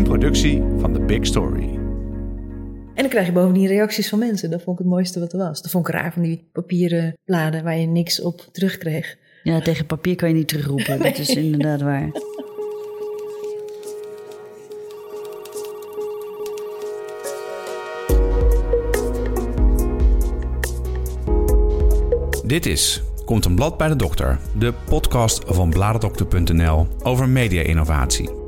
Een productie van The Big Story. En dan krijg je bovendien reacties van mensen. Dat vond ik het mooiste wat er was. Dat vond ik raar van die papieren bladen waar je niks op terugkreeg. Ja, tegen papier kan je niet terugroepen. Dat is inderdaad waar. Dit is Komt een blad bij de dokter, de podcast van bladerdokter.nl over media-innovatie.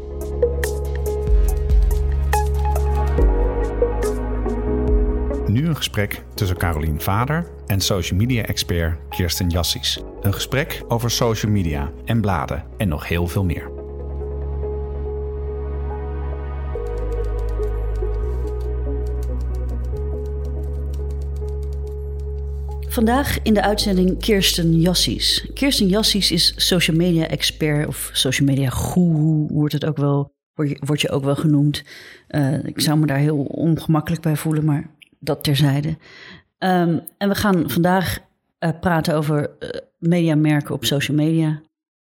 Gesprek tussen Carolien Vader en social media expert Kirsten Jassies. Een gesprek over social media en bladen en nog heel veel meer. Vandaag in de uitzending Kirsten Jassies. Kirsten Jassies is social media expert of social media guru, wordt het ook wel, word je, ook wel genoemd. Uh, ik zou me daar heel ongemakkelijk bij voelen, maar dat terzijde. Um, en we gaan vandaag uh, praten over uh, mediamerken op social media.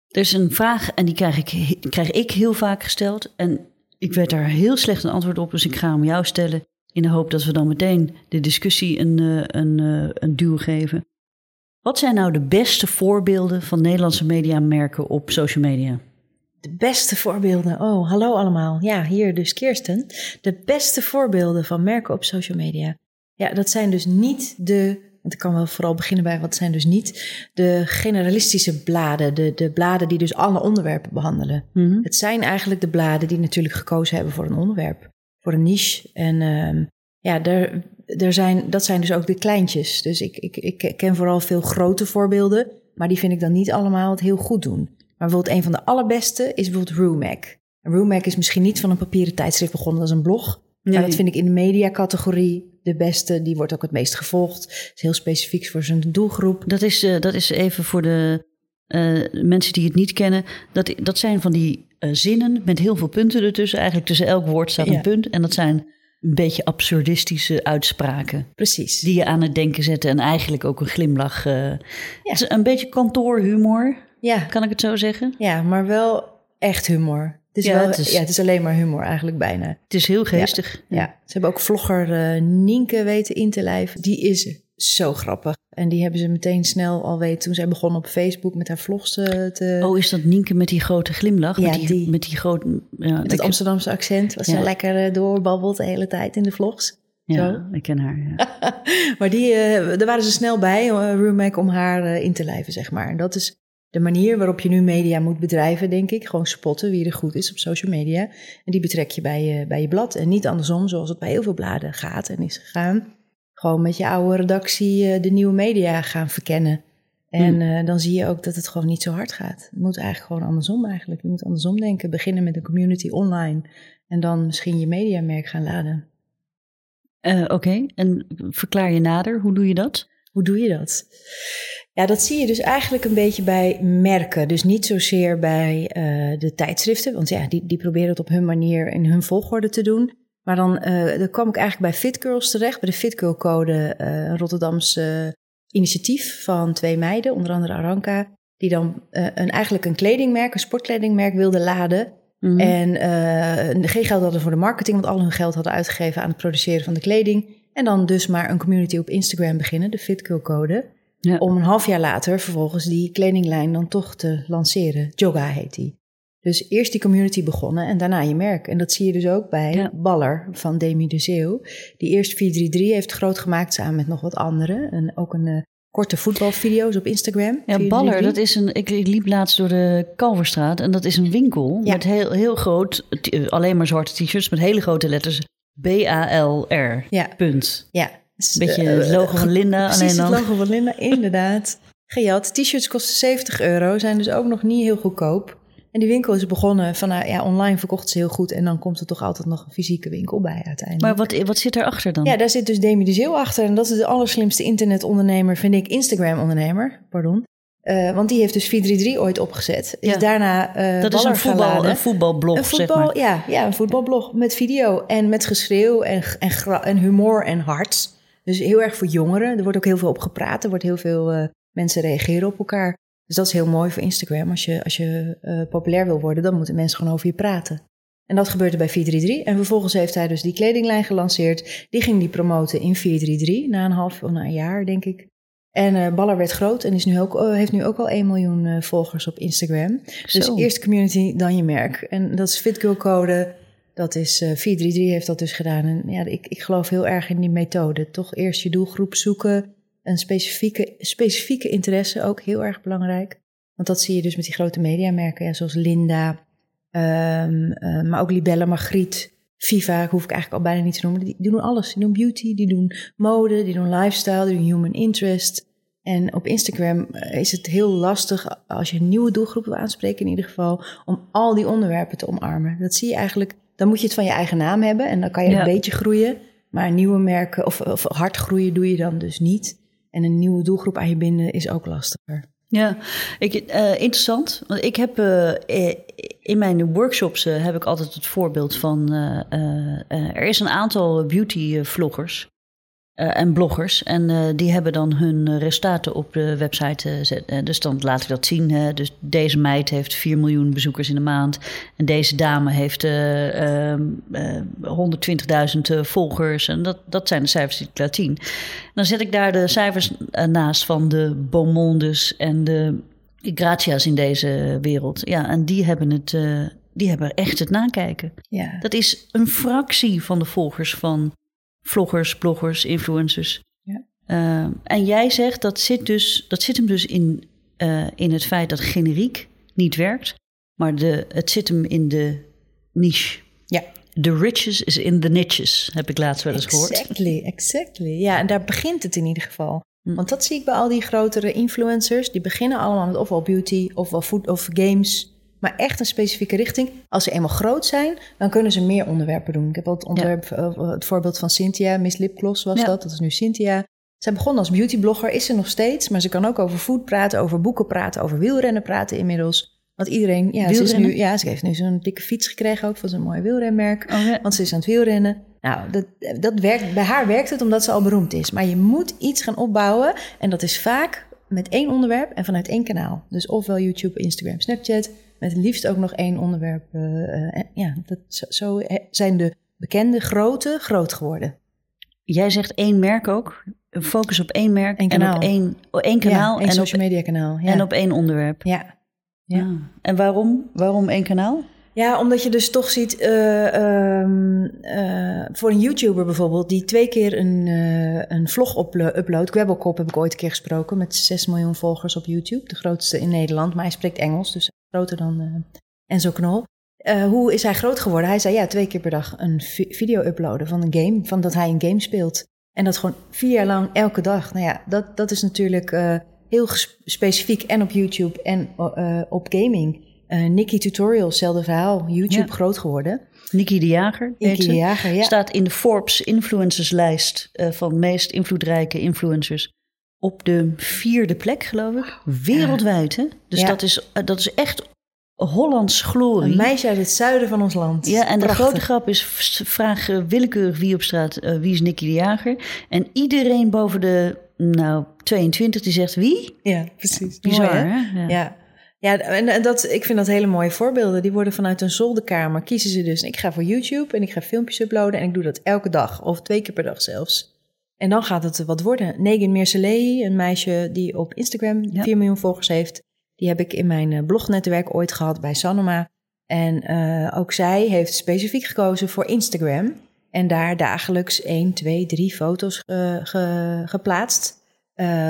Er is een vraag en die krijg ik, krijg ik heel vaak gesteld. En ik werd daar heel slecht een antwoord op, dus ik ga hem jou stellen. In de hoop dat we dan meteen de discussie een, uh, een, een duw geven. Wat zijn nou de beste voorbeelden van Nederlandse mediamerken op social media? De beste voorbeelden. Oh, hallo allemaal. Ja, hier dus Kirsten. De beste voorbeelden van merken op social media. Ja, dat zijn dus niet de. Want ik kan wel vooral beginnen bij wat zijn dus niet de generalistische bladen. De, de bladen die dus alle onderwerpen behandelen. Mm -hmm. Het zijn eigenlijk de bladen die natuurlijk gekozen hebben voor een onderwerp. Voor een niche. En uh, ja, daar, daar zijn, dat zijn dus ook de kleintjes. Dus ik, ik, ik ken vooral veel grote voorbeelden. Maar die vind ik dan niet allemaal het heel goed doen. Maar bijvoorbeeld een van de allerbeste is bijvoorbeeld Rumac. Rumac is misschien niet van een papieren tijdschrift begonnen als een blog. Nee. Maar dat vind ik in de mediacategorie de beste. Die wordt ook het meest gevolgd. Is heel specifiek voor zijn doelgroep. Dat is, uh, dat is even voor de uh, mensen die het niet kennen. Dat, dat zijn van die uh, zinnen met heel veel punten ertussen. Eigenlijk tussen elk woord staat ja. een punt. En dat zijn een beetje absurdistische uitspraken. Precies. Die je aan het denken zetten en eigenlijk ook een glimlach. ja. Het is een beetje kantoorhumor. Ja. Kan ik het zo zeggen? Ja, maar wel echt humor. Het is, ja, wel, het is, ja, het is alleen maar humor eigenlijk bijna. Het is heel geestig. Ja, ja. ze hebben ook vlogger uh, Nienke weten in te lijven. Die is zo grappig. En die hebben ze meteen snel al weten toen zij begon op Facebook met haar vlogs te... Oh, is dat Nienke met die grote glimlach? Ja, met die, die met die grote... Ja, met het Amsterdamse accent. Was ja. ze lekker uh, doorbabbelt de hele tijd in de vlogs. Ja, Zo. ik ken haar. Ja. maar die, uh, daar waren ze snel bij, uh, om haar in te lijven, zeg maar. En dat is de manier waarop je nu media moet bedrijven, denk ik. Gewoon spotten wie er goed is op social media. En die betrek je bij je, bij je blad. En niet andersom, zoals het bij heel veel bladen gaat en is gegaan. Gewoon met je oude redactie uh, de nieuwe media gaan verkennen. En uh, dan zie je ook dat het gewoon niet zo hard gaat. Het moet eigenlijk gewoon andersom eigenlijk. Je moet andersom denken. Beginnen met een community online. En dan misschien je mediamerk gaan laden. Uh, Oké, okay. en verklaar je nader. Hoe doe je dat? Hoe doe je dat? Ja, dat zie je dus eigenlijk een beetje bij merken. Dus niet zozeer bij uh, de tijdschriften, want ja, die, die proberen het op hun manier in hun volgorde te doen. Maar dan, uh, dan kwam ik eigenlijk bij Fit Girls terecht, bij de Fit Girl Code, uh, een Rotterdamse initiatief van twee meiden, onder andere Aranka, die dan een, eigenlijk een kledingmerk, een sportkledingmerk wilde laden. Mm-hmm. En geen geld hadden voor de marketing, want al hun geld hadden uitgegeven aan het produceren van de kleding. En dan dus maar een community op Instagram beginnen, de Fit Girl Code. Ja. Om een half jaar later vervolgens die kledinglijn dan toch te lanceren. Joga heet die. Dus eerst die community begonnen en daarna je merk. En dat zie je dus ook bij ja. Baller van Demi de Zeeuw. Die eerst 433 heeft groot gemaakt samen met nog wat anderen. En ook een uh, korte voetbalvideo's op Instagram. Ja, 433. Baller, dat is een. Ik, ik, liep laatst door de Kalverstraat en dat is een winkel ja. met heel, heel groot, alleen maar zwarte t-shirts met hele grote letters. B-A-L-R. Ja. Punt. Ja. Een beetje het logo van Linda. Precies, alleen dan. het logo van Linda, inderdaad. Gejat. T-shirts kosten 70 euro, zijn dus ook nog niet heel goedkoop. En die winkel is begonnen van, nou ja, online verkocht ze heel goed. En dan komt er toch altijd nog een fysieke winkel bij uiteindelijk. Maar wat, wat zit daarachter dan? Ja, daar zit dus Demi de Zeeuw achter. En dat is de allerslimste internetondernemer, vind ik, Instagram-ondernemer. Pardon. Uh, want die heeft dus 433 ooit opgezet. Is Ja. daarna uh, dat is een, voetbal, een voetbalblog, een zeg voetbal, maar. ja, ja, een voetbalblog met video en met geschreeuw en, en, en humor en hart. Dus heel erg voor jongeren. Er wordt ook heel veel op gepraat. Er wordt heel veel uh, mensen reageren op elkaar. Dus dat is heel mooi voor Instagram. Als je, als je uh, populair wil worden, dan moeten mensen gewoon over je praten. En dat gebeurde bij 433. En vervolgens heeft hij dus die kledinglijn gelanceerd. Die ging die promoten in 433 na een half, na een jaar denk ik. En uh, Baller werd groot en is nu ook, uh, heeft nu ook al 1 miljoen volgers op Instagram. Zo. Dus eerst community, dan je merk. En dat is FitGirl Code. Dat is 433 heeft dat dus gedaan. En ja, ik, ik geloof heel erg in die methode. Toch eerst je doelgroep zoeken. Een specifieke, specifieke interesse ook heel erg belangrijk. Want dat zie je dus met die grote mediamerken, ja, zoals Linda, um, maar ook Libelle, Margriet, Viva, hoef ik eigenlijk al bijna niet te noemen. Die, doen alles. Die doen beauty, die doen mode, die doen lifestyle, die doen human interest. En op Instagram is het heel lastig, als je nieuwe doelgroep wil aanspreken in ieder geval, om al die onderwerpen te omarmen. Dat zie je eigenlijk, dan moet je het van je eigen naam hebben en dan kan je ja. een beetje groeien. Maar nieuwe merken of, of hard groeien doe je dan dus niet. En een nieuwe doelgroep aan je binden is ook lastiger. Ja, ik, uh, interessant. Want ik heb uh, in mijn workshops uh, heb ik altijd het voorbeeld van er is een aantal beauty vloggers en bloggers en die hebben dan hun resultaten op de website gezet. dus dan laat ik dat zien. Hè. Dus deze meid heeft 4 miljoen bezoekers in de maand en deze dame heeft 120.000 volgers en dat, dat zijn de cijfers die ik laat zien. Dan zet ik daar de cijfers naast van de Beaumondes en de Gratia's in deze wereld. Ja, en die hebben het. Uh, die hebben echt het nakijken. Ja. Dat is een fractie van de volgers van vloggers, bloggers, influencers. Ja. Uh, en jij zegt dat zit, dus, dat zit hem dus in, uh, in het feit dat generiek niet werkt, maar de, het zit hem in de niche. Ja. The riches is in the niches, heb ik laatst wel eens gehoord. Exactly, exactly. Ja, en daar begint het in ieder geval. Want dat zie ik bij al die grotere influencers. Die beginnen allemaal met ofwel beauty, ofwel food of games. Maar echt een specifieke richting. Als ze eenmaal groot zijn, dan kunnen ze meer onderwerpen doen. Ik heb al het, onderwerp, ja. het voorbeeld van Cynthia, Miss Lipgloss was ja. dat. Dat is nu Cynthia. Zij begon als beautyblogger, is ze nog steeds. Maar ze kan ook over food praten, over boeken praten, over wielrennen praten inmiddels. Want iedereen, ja, ze, is nu, ja, ze heeft nu zo'n dikke fiets gekregen ook van zo'n mooi wielrenmerk. Oh, ja. Want ze is aan het wielrennen. Nou, dat, dat werkt, bij haar werkt het omdat ze al beroemd is. Maar je moet iets gaan opbouwen. En dat is vaak met één onderwerp en vanuit één kanaal. Dus ofwel YouTube, Instagram, Snapchat. Met het liefst ook nog één onderwerp. Uh, ja, dat, zo, zo zijn de bekende grote groot geworden. Jij zegt één merk ook. Focus op één merk Eén en op één, één kanaal. Ja, één en social media kanaal. Ja. En op één onderwerp. Ja. ja. Ah. En waarom? Waarom één kanaal? Ja, omdat je dus toch ziet, uh, um, uh, voor een YouTuber bijvoorbeeld, die twee keer een, uh, een vlog uploadt. Kwebbelkop heb ik ooit een keer gesproken met 6 miljoen volgers op YouTube. De grootste in Nederland, maar hij spreekt Engels, dus groter dan Enzo Knol. hoe is hij groot geworden? Hij zei ja, twee keer per dag een video uploaden van een game, van dat hij een game speelt. En dat gewoon vier jaar lang elke dag. Nou ja, dat, dat is natuurlijk heel specifiek en op YouTube en op gaming. Uh, Nikki Tutorial, hetzelfde verhaal. YouTube Ja. groot geworden. Nikki de Jager. Nikki de Jager, ja. Staat in de Forbes influencerslijst eh, van meest invloedrijke influencers. Op de vierde plek, geloof ik. Wereldwijd, hè? Dus Ja. dat, is, eh, dat is echt Hollands glorie. Een meisje uit het zuiden van ons land. Ja, en de grote grap is, vraag eh, willekeurig wie op straat, eh, wie is Nicky de Jager? En iedereen boven de, nou, 22, die zegt wie? Ja, precies. Bizar, Mooi, hè? Ja. Ja. Ja, en en dat, ik vind dat hele mooie voorbeelden. Die worden vanuit een zolderkamer, kiezen ze dus. Ik ga voor YouTube en ik ga filmpjes uploaden en ik doe dat elke dag. Of twee keer per dag zelfs. En dan gaat het wat worden. Negan Meerselehi, een meisje die op Instagram Ja. 4 miljoen volgers heeft. Die heb ik in mijn eh, blognetwerk ooit gehad bij Sanoma. En eh, ook zij heeft specifiek gekozen voor Instagram. En daar dagelijks 1, 2, 3 foto's eh, ge- geplaatst.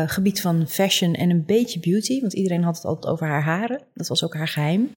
Gebied van fashion en een beetje beauty. Want iedereen had het altijd over haar haren. Dat was ook haar geheim.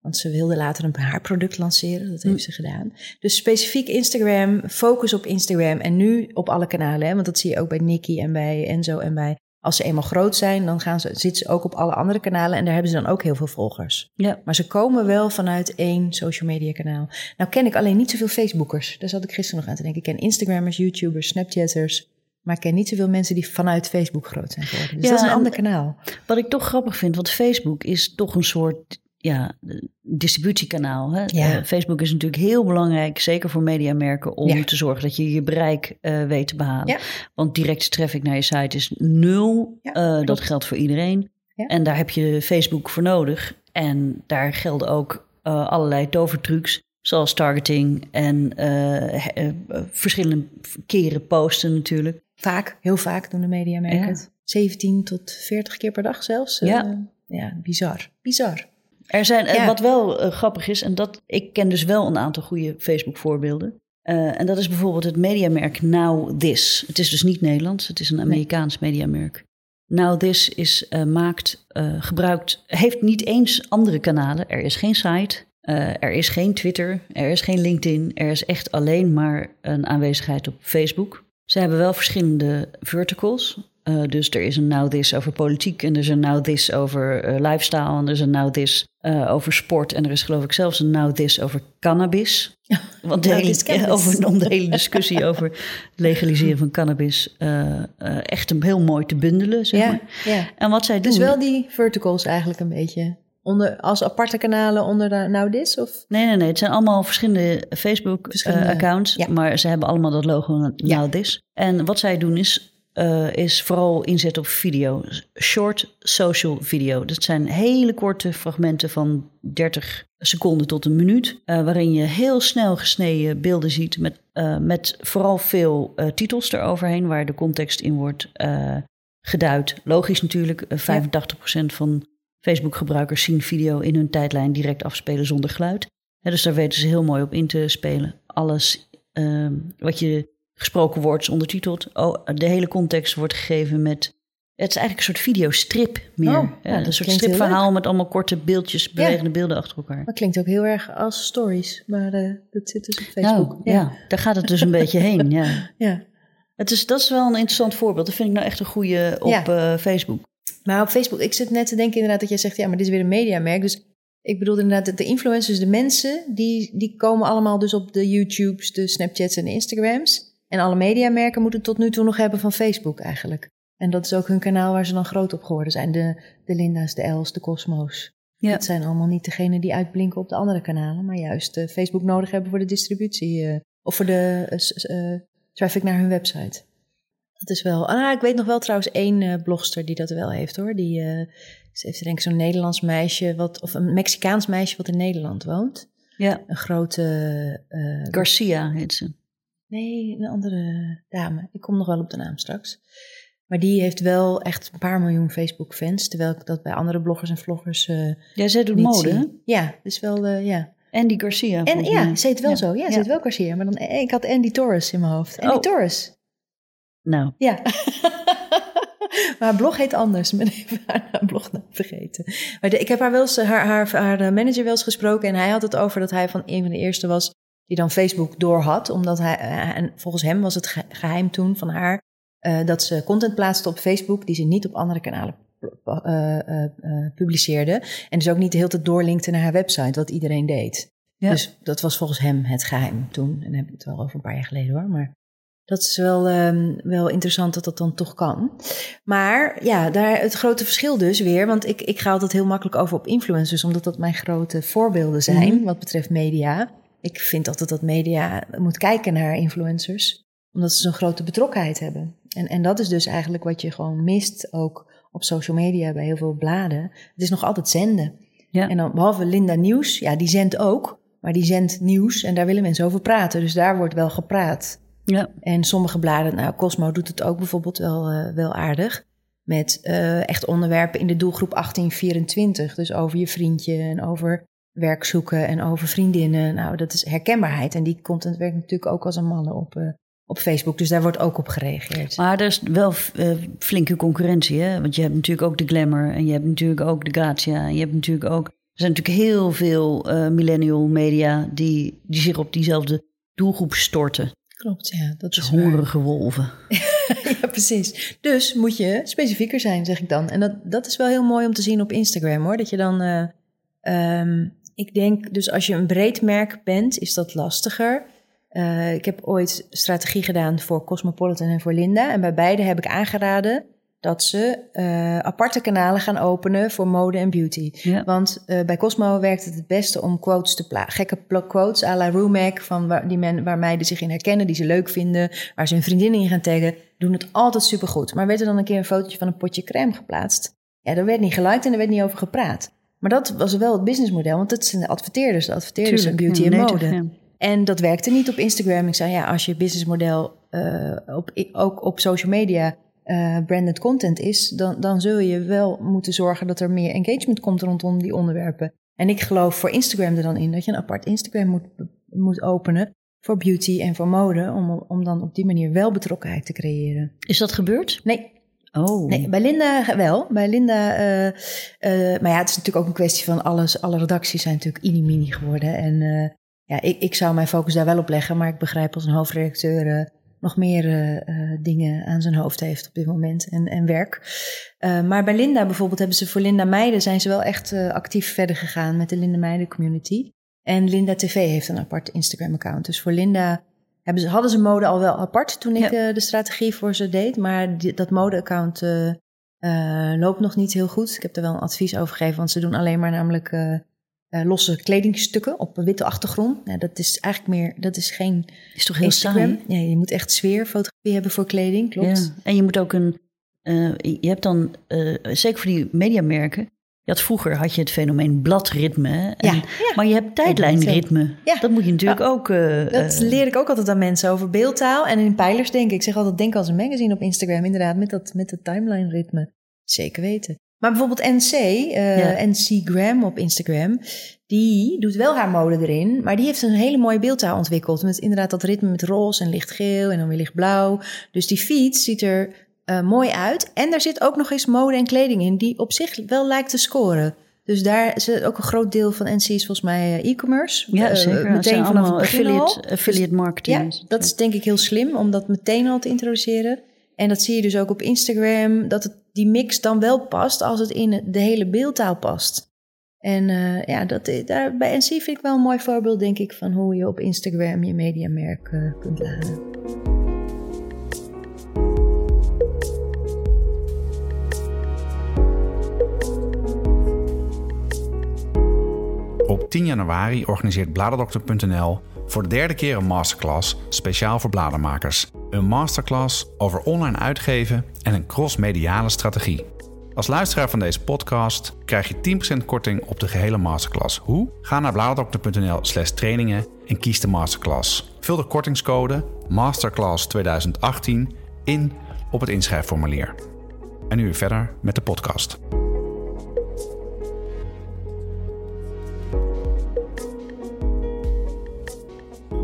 Want ze wilde later een haarproduct lanceren. Dat heeft Hm. ze gedaan. Dus specifiek Instagram, focus op Instagram. En nu op alle kanalen. Hè? Want dat zie je ook bij Nikki en bij Enzo en bij... Als ze eenmaal groot zijn, dan gaan ze, zitten ze ook op alle andere kanalen. En daar hebben ze dan ook heel veel volgers. Ja. Maar ze komen wel vanuit één social media kanaal. Nou ken ik alleen niet zoveel Facebookers. Daar zat ik gisteren nog aan te denken. Ik ken Instagrammers, YouTubers, Snapchatters. Maar ik ken niet zoveel mensen die vanuit Facebook groot zijn geworden. Dus Ja, dat is een en- ander kanaal. Wat ik toch grappig vind, want Facebook is toch een soort ja, distributiekanaal. Hè? Ja. Eh, Facebook is natuurlijk heel belangrijk, zeker voor mediamerken, om Ja. te zorgen dat je je bereik eh, weet te behalen. Ja. Want directe traffic naar je site is nul. Eh, dat geldt voor iedereen. En daar heb je Facebook voor nodig. En daar gelden ook allerlei tovertrucs. Zoals targeting en verschillende keren posten natuurlijk. Vaak, heel vaak doen de mediamerken het. 17 tot 40 keer per dag zelfs. Ja, ja bizar. Bizar. Er zijn, wat wel grappig is, en dat ik ken dus wel een aantal goede Facebook-voorbeelden. en dat is bijvoorbeeld het mediamerk Now This. Het is dus niet Nederlands, het is een Amerikaans mediamerk. Now This is, maakt, gebruikt, heeft niet eens andere kanalen. Er is geen site, er is geen Twitter, er is geen LinkedIn, er is echt alleen maar een aanwezigheid op Facebook. Ze hebben wel verschillende verticals. Uh, dus er is een Now This over politiek en er is een Now This over uh, lifestyle en er is een Now This over sport en er is geloof ik zelfs een Now This over cannabis. Want de hele, over, om de hele discussie over legaliseren van cannabis echt een heel mooi te bundelen, zeg maar. Ja. En wat zij doen... Dus wel die verticals eigenlijk een beetje onder, als aparte kanalen onder de Nowdis? Of? Nee, nee, nee. Het zijn allemaal verschillende Facebook-accounts. Maar ze hebben allemaal dat logo Nowdis. Ja. En wat zij doen is, uh, is vooral inzet op video. Short social video. Dat zijn hele korte fragmenten van 30 seconden tot een minuut. Uh, waarin je heel snel gesneden beelden ziet. Met, met vooral veel titels eroverheen. Waar de context in wordt geduid. Logisch natuurlijk. 85% van Facebook-gebruikers zien video in hun tijdlijn direct afspelen zonder geluid. dus daar weten ze heel mooi op in te spelen. Alles uh, wat je gesproken is ondertiteld. Oh, de hele context wordt gegeven met. Het is eigenlijk een soort videostrip meer. Oh, ja, een soort stripverhaal met allemaal korte beeldjes, bewegende beelden achter elkaar. Dat klinkt ook heel erg als stories, maar uh, dat zit dus op Facebook. Nou, ja. ja. daar gaat het dus een beetje heen. Ja. ja. Het is, dat is wel een interessant voorbeeld. Dat vind ik nou echt een goede op uh, Facebook. Maar op Facebook, ik zit net te denken inderdaad dat jij zegt, ja, maar dit is weer een mediamerk. Dus ik bedoel inderdaad, de influencers, de mensen, die, die komen allemaal dus op de YouTubes, de Snapchats en de Instagrams. En alle mediamerken moeten tot nu toe nog hebben van Facebook eigenlijk. En dat is ook hun kanaal waar ze dan groot op geworden zijn. De, de Linda's, de Els, de Cosmo's. Ja. Dat zijn allemaal niet degenen die uitblinken op de andere kanalen, maar juist uh, Facebook nodig hebben voor de distributie. Uh, of voor de uh, traffic naar hun website. Dat is wel. Ah, ik weet nog wel trouwens één blogster die dat wel heeft hoor. Die ze heeft denk ik zo'n Nederlands meisje, wat, of een Mexicaans meisje wat in Nederland woont. Ja. Een grote. Garcia heet ze. Nee, een andere dame. Ik kom nog wel op de naam straks. Maar die heeft wel echt een paar miljoen Facebook-fans. Terwijl ik dat bij andere bloggers en vloggers. ja, zij doet mode. Zie. Ja, dus wel. ja. Andy Garcia. En ja, ze heet wel zo. Ja, ze heet wel Garcia. Maar dan, ik had Andy Torres in mijn hoofd. Andy oh. Torres. Nou. Ja. maar haar blog heet anders. Ik ben even haar blog vergeten. Maar ik heb haar, wel eens, haar, haar, haar manager wel eens gesproken. En hij had het over dat hij van een van de eerste was die dan Facebook door had. Omdat hij, eh, en volgens hem was het geheim toen van haar... Uh, dat ze content plaatste op Facebook die ze niet op andere kanalen uh, uh, publiceerde. En dus ook niet de hele tijd doorlinkte naar haar website, wat iedereen deed. Ja. Dus dat was volgens hem het geheim toen. En dan heb ik het wel over een paar jaar geleden hoor. Maar dat is wel, um, wel interessant dat dat dan toch kan. Maar ja, daar het grote verschil dus weer. Want ik, ik ga altijd heel makkelijk over op influencers, omdat dat mijn grote voorbeelden zijn mm wat betreft media. Ik vind altijd dat media moet kijken naar influencers, omdat ze zo'n grote betrokkenheid hebben. En, en dat is dus eigenlijk wat je gewoon mist ook op social media bij heel veel bladen. Het is nog altijd zenden. Ja. En dan behalve Linda Nieuws, ja, die zendt ook. Maar die zendt nieuws en daar willen mensen over praten. Dus daar wordt wel gepraat. Ja. En sommige bladen, nou Cosmo doet het ook bijvoorbeeld wel, uh, wel aardig. Met uh, echt onderwerpen in de doelgroep 1824. Dus over je vriendje en over werk zoeken en over vriendinnen. Nou, dat is herkenbaarheid. En die content werkt natuurlijk ook als een mannen op, uh, op Facebook. Dus daar wordt ook op gereageerd. Maar er is wel flinke concurrentie, hè? Want je hebt natuurlijk ook de Glamour en je hebt natuurlijk ook de Gratia. En je hebt natuurlijk ook... Er zijn natuurlijk heel veel millennial media die, die zich op diezelfde doelgroep storten. Klopt, ja. Dat is hongerige wolven. ja, precies. Dus moet je specifieker zijn, zeg ik dan. En dat, dat is wel heel mooi om te zien op Instagram, hoor. Dat je dan... Uh, um, ik denk, dus als je een breed merk bent, is dat lastiger. Uh, ik heb ooit strategie gedaan voor Cosmopolitan en voor Linda. En bij beide heb ik aangeraden dat ze uh, aparte kanalen gaan openen voor mode en beauty. Ja. Want uh, bij Cosmo werkt het het beste om quotes te plaatsen. Gekke quotes à la Rumac, van waar, die men, waar meiden zich in herkennen, die ze leuk vinden, waar ze hun vriendinnen in gaan taggen, doen het altijd supergoed. Maar werd er dan een keer een fotootje van een potje crème geplaatst? Ja, daar werd niet geliked en er werd niet over gepraat. Maar dat was wel het businessmodel, want dat zijn de adverteerders. De adverteerders Tuurlijk, zijn beauty en mode. ja. En dat werkte niet op Instagram. Ik zei, ja, als je businessmodel eh, op, ook op social media eh, branded content is, dan, dan zul je wel moeten zorgen dat er meer engagement komt rondom die onderwerpen. En ik geloof voor Instagram er dan in dat je een apart Instagram moet, moet openen voor beauty en voor mode, om, om dan op die manier wel betrokkenheid te creëren. Is dat gebeurd? Nee, Oh, Nee, bij Linda wel. Bij Linda, eh, eh, maar ja, het is natuurlijk ook een kwestie van alles. Alle redacties zijn natuurlijk mini geworden. En eh, ja, ik, ik zou mijn focus daar wel op leggen. Maar ik begrijp als een hoofdredacteur nog meer dingen aan zijn hoofd heeft op dit moment en, en werk. Maar bij Linda bijvoorbeeld hebben ze voor Linda Meiden zijn ze wel echt actief verder gegaan met de Linda Meiden community. En Linda TV heeft een apart Instagram account. Dus voor Linda hebben ze, hadden ze mode al wel apart toen ik Ja. eh, de strategie voor ze deed. Maar die- dat mode-account eh, eh, loopt nog niet heel goed. Ik heb er wel een advies over gegeven, want ze doen alleen maar namelijk losse kledingstukken op een witte achtergrond. Nou, dat is eigenlijk meer, dat is geen is toch heel Instagram. saai? Ja, je moet echt sfeerfotografie hebben voor kleding, klopt. Ja. En je moet ook een. je hebt dan, zeker voor die mediamerken. Je had vroeger had je het fenomeen bladritme. En, Ja, ja. Maar je hebt tijdlijnritme. Ja. Dat moet je natuurlijk ook. eh, Dat eh, leer ik ook altijd aan mensen over beeldtaal en in pijlers denken. Ik zeg altijd, denk als een magazine op Instagram, inderdaad, met dat met het timeline ritme. Zeker weten. Maar bijvoorbeeld NC, eh Ja. NC Gram op Instagram, die doet wel haar mode erin, maar die heeft een hele mooie beeldtaal ontwikkeld. Met inderdaad dat ritme met roze en lichtgeel en dan weer lichtblauw. Dus die feed ziet er eh, mooi uit. En daar zit ook nog eens mode en kleding in, die op zich wel lijkt te scoren. Dus daar is ook een groot deel van NC is volgens mij eh, e-commerce. ja, Eh, zeker. Meteen vanaf het begin al. affiliate, affiliate marketing. Ja, dat is denk ik heel slim om dat meteen al te introduceren. En dat zie je dus ook op Instagram, dat het, die mix dan wel past als het in de hele beeldtaal past. En ja, dat, daar, bij NC vind ik wel een mooi voorbeeld, denk ik, van hoe je op Instagram je mediamerk eh, kunt laden. 10 januari organiseert bladerdokter.nl voor de derde keer een masterclass speciaal voor bladermakers. Een masterclass over online uitgeven en een cross-mediale strategie. Als luisteraar van deze podcast krijg je 10% korting op de gehele masterclass. Hoe? Ga naar bladerdokter.nl/slash trainingen en kies de masterclass. Vul de kortingscode Masterclass 2018 in op het inschrijfformulier. En nu weer verder met de podcast.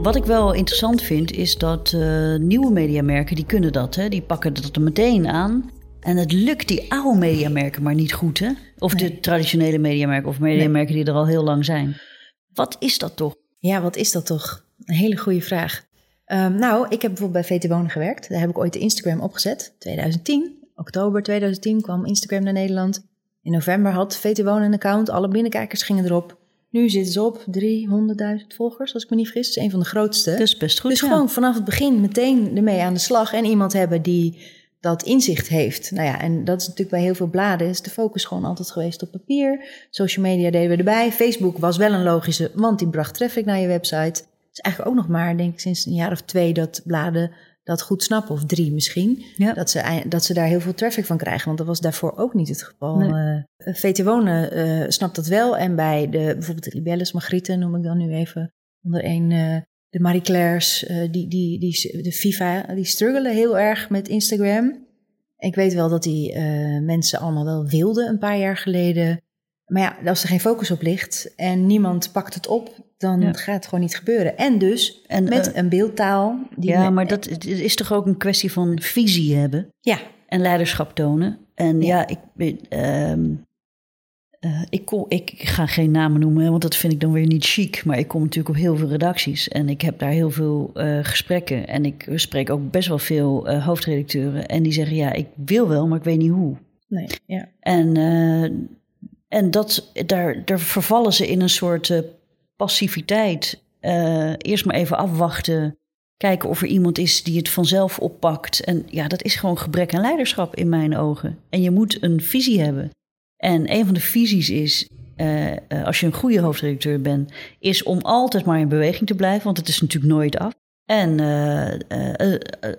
Wat ik wel interessant vind, is dat eh, nieuwe mediamerken, die kunnen dat. Hè? Die pakken dat er meteen aan. En het lukt die oude mediamerken maar niet goed. Hè? Of de traditionele mediamerken of mediamerken die er al heel lang zijn. Wat is dat toch? Ja, wat is dat toch? Een hele goede vraag. Ehm, nou, ik heb bijvoorbeeld bij VT Wonen gewerkt. Daar heb ik ooit de Instagram opgezet. 2010, oktober 2010 kwam Instagram naar Nederland. In november had VT Wonen een account. Alle binnenkijkers gingen erop. Nu zitten ze op 300.000 volgers, als ik me niet vergis. Dat is een van de grootste. Dat is best goed. dus ja. gewoon vanaf het begin meteen ermee aan de slag. En iemand hebben die dat inzicht heeft. Nou ja, en dat is natuurlijk bij heel veel bladen... is de focus gewoon altijd geweest op papier. Social media deden we erbij. Facebook was wel een logische, want die bracht traffic naar je website. Het is eigenlijk ook nog maar, denk ik, sinds een jaar of twee... dat bladen dat goed snappen, of drie misschien. Ja. Dat, ze, dat ze daar heel veel traffic van krijgen. Want dat was daarvoor ook niet het geval. Nee. Eh, VT Wonen eh, snapt dat wel. En bij de, bijvoorbeeld de Libelles, Margrieten noem ik dan nu even onder één... eh, de Marie Claire's, eh, die, die, die, de FIFA, die struggelen heel erg met Instagram. Ik weet wel dat die eh, mensen allemaal wel wilden een paar jaar geleden. Maar ja, als er geen focus op ligt en niemand pakt het op, dan Ja. gaat het gewoon niet gebeuren. En dus En, met eh, een beeldtaal. Die ja, maar dat het is toch ook een kwestie van visie hebben Ja, en leiderschap tonen. En Ja. ik, ehm, eh, ik, kom, ik, ik ga geen namen noemen, hè, want dat vind ik dan weer niet chic. Maar ik kom natuurlijk op heel veel redacties en ik heb daar heel veel eh, gesprekken. En ik spreek ook best wel veel hoofdredacteuren. En die zeggen, ja, ik wil wel, maar ik weet niet hoe. nee, ja. En, en dat, daar, daar vervallen ze in een soort passiviteit. Eh, eerst maar even afwachten. Kijken of er iemand is die het vanzelf oppakt. En ja, dat is gewoon gebrek aan leiderschap in mijn ogen. En je moet een visie hebben. En een van de visies is, eh, eh, als je een goede hoofdredacteur bent, is om altijd maar in beweging te blijven. Want het is natuurlijk nooit af. En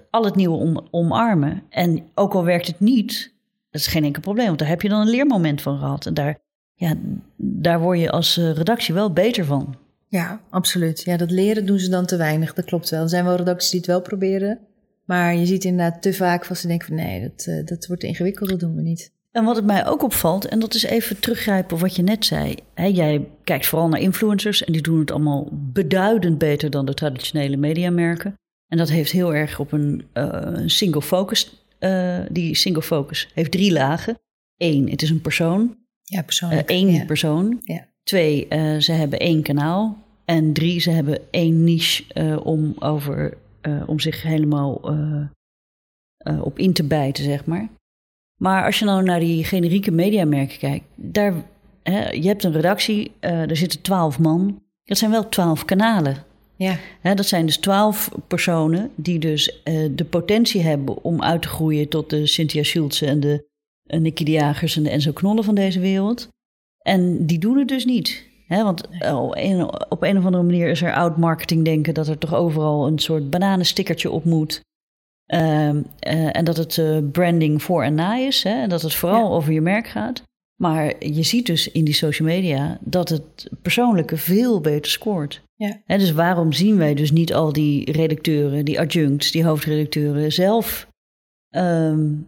al het nieuwe om, omarmen. En ook al werkt het niet, dat is geen enkel probleem. Want daar heb je dan een leermoment van gehad. En daar ja, daar word je als eh, redactie wel beter van. Ja, absoluut. Ja, dat leren doen ze dan te weinig. Dat klopt wel. Er zijn wel redacties die het wel proberen. Maar je ziet inderdaad te vaak van ze denken van nee, dat, eh, dat wordt ingewikkeld, dat doen we niet. En wat het mij ook opvalt, en dat is even teruggrijpen op wat je net zei. Hè, jij kijkt vooral naar influencers en die doen het allemaal beduidend beter dan de traditionele mediamerken. En dat heeft heel erg op een uh, single focus. Uh, die single focus heeft drie lagen. Eén, het is een persoon. Ja, persoonlijk. Eén ja. persoon. Ja. Twee, ze hebben één kanaal. En drie, ze hebben één niche om, over, om zich helemaal op in te bijten, zeg maar. Maar als je nou naar die generieke mediamerken kijkt, daar, hè, je hebt een redactie, uh, er zitten twaalf man. Dat zijn wel twaalf kanalen. Ja. Hè, dat zijn dus twaalf personen die dus uh, de potentie hebben om uit te groeien tot de Cynthia Schultze en de Nicky de Jagers en de Enzo Knollen van deze wereld. En die doen het dus niet. Hè, want nee. op, een, op een of andere manier is er oud marketing denken dat er toch overal een soort bananenstickertje op moet. Uh, uh, en dat het uh, branding voor en na is. Hè, en dat het vooral ja. over je merk gaat. Maar je ziet dus in die social media dat het persoonlijke veel beter scoort. Ja. Dus waarom zien wij dus niet al die redacteuren, die adjuncts, die hoofdredacteuren zelf um,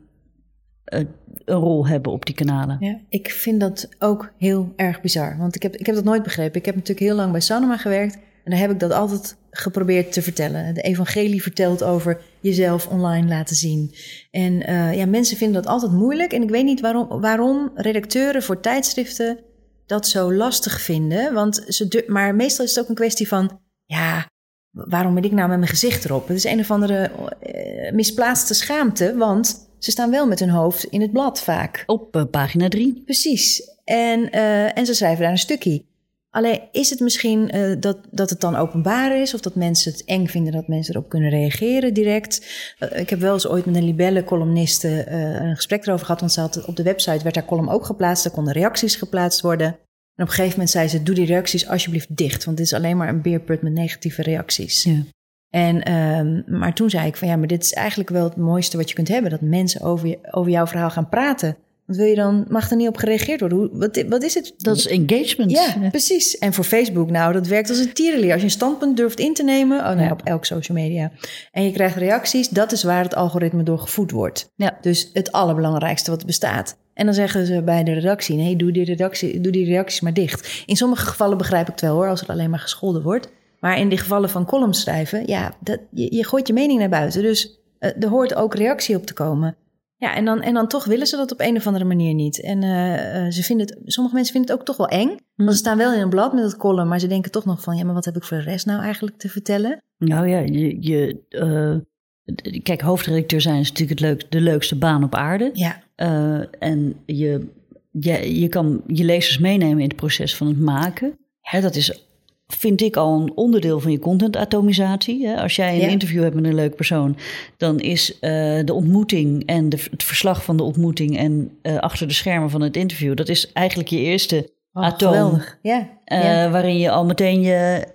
een rol hebben op die kanalen? Ja, ik vind dat ook heel erg bizar. Want ik heb, ik heb dat nooit begrepen. Ik heb natuurlijk heel lang bij Sanoma gewerkt. En daar heb ik dat altijd geprobeerd te vertellen. De evangelie vertelt over jezelf online laten zien. En uh, ja, mensen vinden dat altijd moeilijk. En ik weet niet waarom, waarom redacteuren voor tijdschriften dat zo lastig vinden. Want ze, maar meestal is het ook een kwestie van, ja, waarom ben ik nou met mijn gezicht erop? Het is een of andere uh, misplaatste schaamte, want ze staan wel met hun hoofd in het blad vaak. Op uh, pagina drie. Precies. En, en ze schrijven daar een stukje. Alleen is het misschien uh, dat, dat het dan openbaar is of dat mensen het eng vinden dat mensen erop kunnen reageren direct. Uh, ik heb wel eens ooit met een libelle-columniste uh, een gesprek erover gehad, want ze had op de website werd haar column ook geplaatst, er konden reacties geplaatst worden. En op een gegeven moment zei ze: Doe die reacties alsjeblieft dicht, want dit is alleen maar een beerput met negatieve reacties. Ja. En, um, maar toen zei ik: van ja, maar dit is eigenlijk wel het mooiste wat je kunt hebben: dat mensen over, je, over jouw verhaal gaan praten. Wat wil je dan? Mag er niet op gereageerd worden? Hoe, wat, wat is het? Dat is engagement. Ja, ja, precies. En voor Facebook, nou, dat werkt als een tierenleer. Als je een standpunt durft in te nemen, oh ja. op elk social media. En je krijgt reacties, dat is waar het algoritme door gevoed wordt. Ja. Dus het allerbelangrijkste wat bestaat. En dan zeggen ze bij de redactie: nee, doe die, redactie, doe die reacties maar dicht. In sommige gevallen begrijp ik het wel hoor, als er alleen maar gescholden wordt. Maar in die gevallen van columns schrijven, ja, dat, je, je gooit je mening naar buiten. Dus uh, er hoort ook reactie op te komen. Ja, en dan, en dan toch willen ze dat op een of andere manier niet. En uh, uh, ze vinden het, sommige mensen vinden het ook toch wel eng. Want ze staan wel in een blad met het column, maar ze denken toch nog van... ja, maar wat heb ik voor de rest nou eigenlijk te vertellen? Nou ja, je, je, uh, kijk, hoofdredacteur zijn is natuurlijk het leuk, de leukste baan op aarde. Ja. en je, je, je kan je lezers meenemen in het proces van het maken. Hè, dat is vind ik al een onderdeel van je contentatomisatie. Als jij een Ja. interview hebt met een leuk persoon, dan is eh, de ontmoeting en de, het verslag van de ontmoeting en eh, achter de schermen van het interview, dat is eigenlijk je eerste Oh, atoom. Ja. eh, ja. Waarin je al meteen je,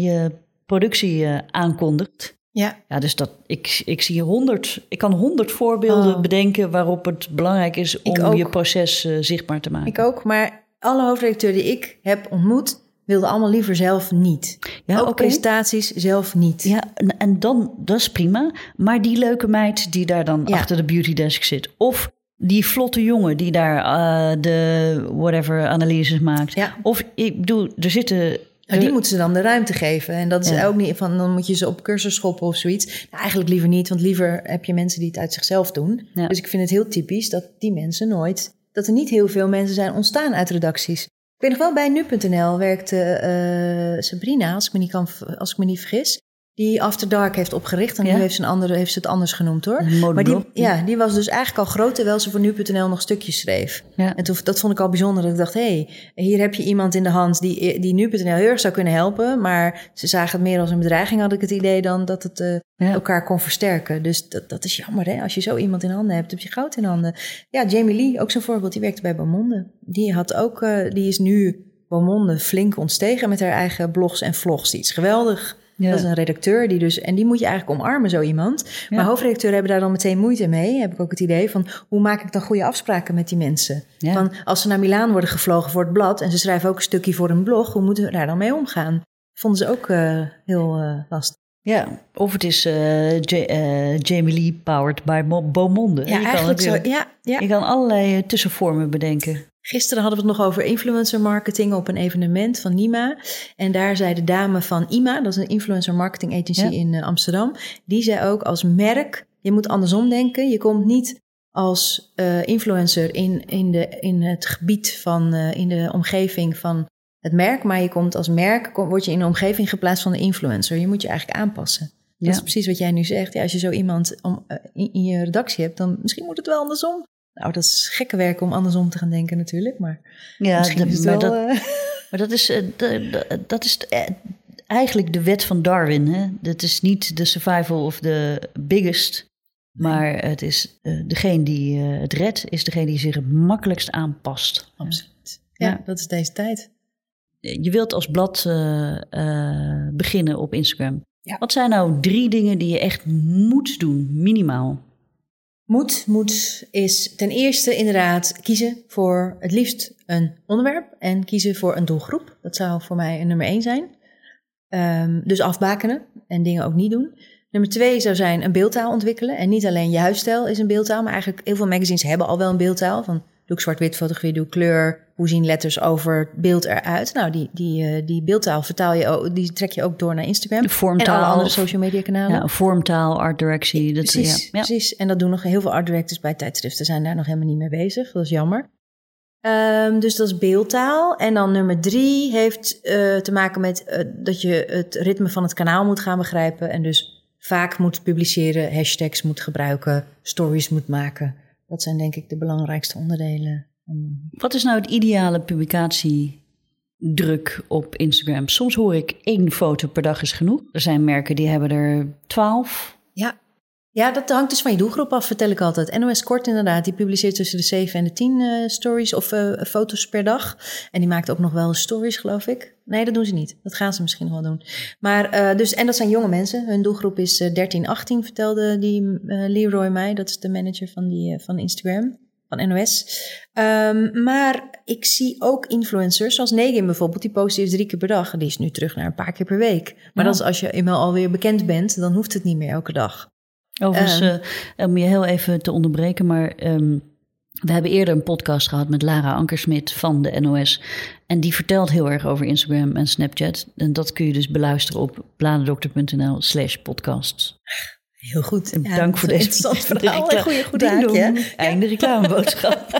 je productie aankondigt. ja. Ja, dus dat, ik, ik zie honderd, ik kan honderd voorbeelden Oh. bedenken waarop het belangrijk is om je proces zichtbaar te maken. Ik ook, maar alle hoofdredacteuren die ik heb ontmoet, wilden allemaal liever zelf niet. Ja, ook presentaties zelf niet. Ja, en, en dan, dat is prima. Maar die leuke meid die daar dan Ja. achter de beauty desk zit. Of die vlotte jongen die daar eh, de whatever analyses maakt. Ja. Of ik bedoel, er zitten... Nou, die moeten ze dan de ruimte geven. En dat is Ja. ook niet van, dan moet je ze op cursus schoppen of zoiets. Nou, eigenlijk liever niet, want liever heb je mensen die het uit zichzelf doen. Ja. Dus ik vind het heel typisch dat die mensen nooit, dat er niet heel veel mensen zijn ontstaan uit redacties. Ik weet nog wel, bij nu.nl werkte eh, Sabrina, als ik, me niet kan, als ik me niet vergis, die After Dark heeft opgericht. En Ja. nu heeft ze, een andere, heeft ze het anders genoemd hoor. Maar die, ja, die was dus eigenlijk al groot terwijl ze voor nu.nl nog stukjes schreef. Ja. En toen, dat vond ik al bijzonder. Dat ik dacht, hé, hey, hier heb je iemand in de hand die, die nu.nl heel erg zou kunnen helpen. Maar ze zagen het meer als een bedreiging, had ik het idee, dan dat het eh, Ja. elkaar kon versterken. Dus dat, dat is jammer, hè? Als je zo iemand in handen hebt, heb je goud in handen. Ja, Jamie Lee, ook zo'n voorbeeld, die werkte bij Beaumonde. Die, had ook, eh, die is nu Beaumonde flink ontstegen met haar eigen blogs en vlogs. Die is geweldig Ja. Dat is een redacteur die dus, en die moet je eigenlijk omarmen, zo iemand. Maar hoofdredacteuren hebben daar dan meteen moeite mee. Heb ik ook het idee van, hoe maak ik dan goede afspraken met die mensen? Ja. Van, als ze naar Milaan worden gevlogen voor het blad en ze schrijven ook een stukje voor een blog, hoe moeten we daar dan mee omgaan? Vonden ze ook eh, heel eh, lastig. Ja, of het is eh, Ja- Jamie Lee powered by Mo- Beaumonde. Ja, je, kan eigenlijk zo. Ja, ja. je kan allerlei tussenvormen bedenken. Gisteren hadden we het nog over influencer marketing op een evenement van Nima. En daar zei de dame van IMA, dat is een influencer marketing agency Ja. in eh, Amsterdam. Die zei ook als merk, je moet andersom denken. Je komt niet als eh, influencer in, in, de, in het gebied van, eh, in de omgeving van het merk. Maar je komt als merk, kom- word je in de omgeving geplaatst van de influencer. Je moet je eigenlijk aanpassen. Dat Ja. is precies wat jij nu zegt. Ja, als je zo iemand om, in, in je redactie hebt, dan misschien moet het wel andersom. Nou, dat is gekke werk om andersom te gaan denken natuurlijk. Maar Ja, misschien de- is het maar, wel... dat, eh, maar dat is, eh, de- dat is eh, eigenlijk de wet van Darwin. Hè? Dat is niet de survival of the biggest. Maar het is degene die het redt, is degene die zich het makkelijkst aanpast. Absoluut. Ja, Ja. dat is deze tijd. Je wilt als blad beginnen op Instagram. Ja. Wat zijn nou drie dingen die je echt moet doen, minimaal? Moed, moed is ten eerste inderdaad kiezen voor het liefst een onderwerp en kiezen voor een doelgroep. Dat zou voor mij een nummer één zijn. Ehm, dus afbakenen en dingen ook niet doen. Nummer twee zou zijn een beeldtaal ontwikkelen. En niet alleen je huisstijl is een beeldtaal, maar eigenlijk heel veel magazines hebben al wel een beeldtaal. Van doe ik zwart-wit fotografie, doe ik kleur, hoe zien letters over beeld eruit. Nou, die, die, eh, die beeldtaal vertaal je ook, die trek je ook door naar Instagram. De vormtaal. En alle andere social media kanalen. Ja, vormtaal, art directie. Dat, Precies, ja, precies. En dat doen nog heel veel art directors bij tijdschriften. Zijn daar nog helemaal niet mee bezig. Dat is jammer. Ehm, dus dat is beeldtaal. En dan nummer drie heeft eh, te maken met eh, dat je het ritme van het kanaal moet gaan begrijpen. En dus vaak moet publiceren, hashtags moet gebruiken, stories moet maken. Dat zijn denk ik de belangrijkste onderdelen. Wat is nou het ideale publicatiedruk op Instagram? Soms hoor ik één foto per dag is genoeg. Er zijn merken die hebben er twaalf. Ja. Dat hangt dus van je doelgroep af, vertel ik altijd. NOS Kort inderdaad, die publiceert tussen de 7 en de 10 eh, stories of eh, foto's per dag. En die maakt ook nog wel stories, geloof ik. Nee, dat doen ze niet. Dat gaan ze misschien wel doen. Maar eh, dus, en dat zijn jonge mensen. Hun doelgroep is eh 13, 18, vertelde die Leroy mij. Dat is de manager van, die, van Instagram, van NOS. Ehm, maar ik zie ook influencers, zoals Negin bijvoorbeeld, die post eerst drie keer per dag. Die is nu terug naar een paar keer per week. Maar Ja. dat is als je eenmaal alweer bekend bent, dan hoeft het niet meer elke dag. Overigens, Ehm. eh, om je heel even te onderbreken, maar ehm, we hebben eerder een podcast gehad met Lara Ankersmit van de NOS. En die vertelt heel erg over Instagram en Snapchat. En dat kun je dus beluisteren op bladerdokter.nl slash podcasts. Heel goed. En Dank voor deze interessant verhaal. Een goede goed haakje. Einde reclameboodschap.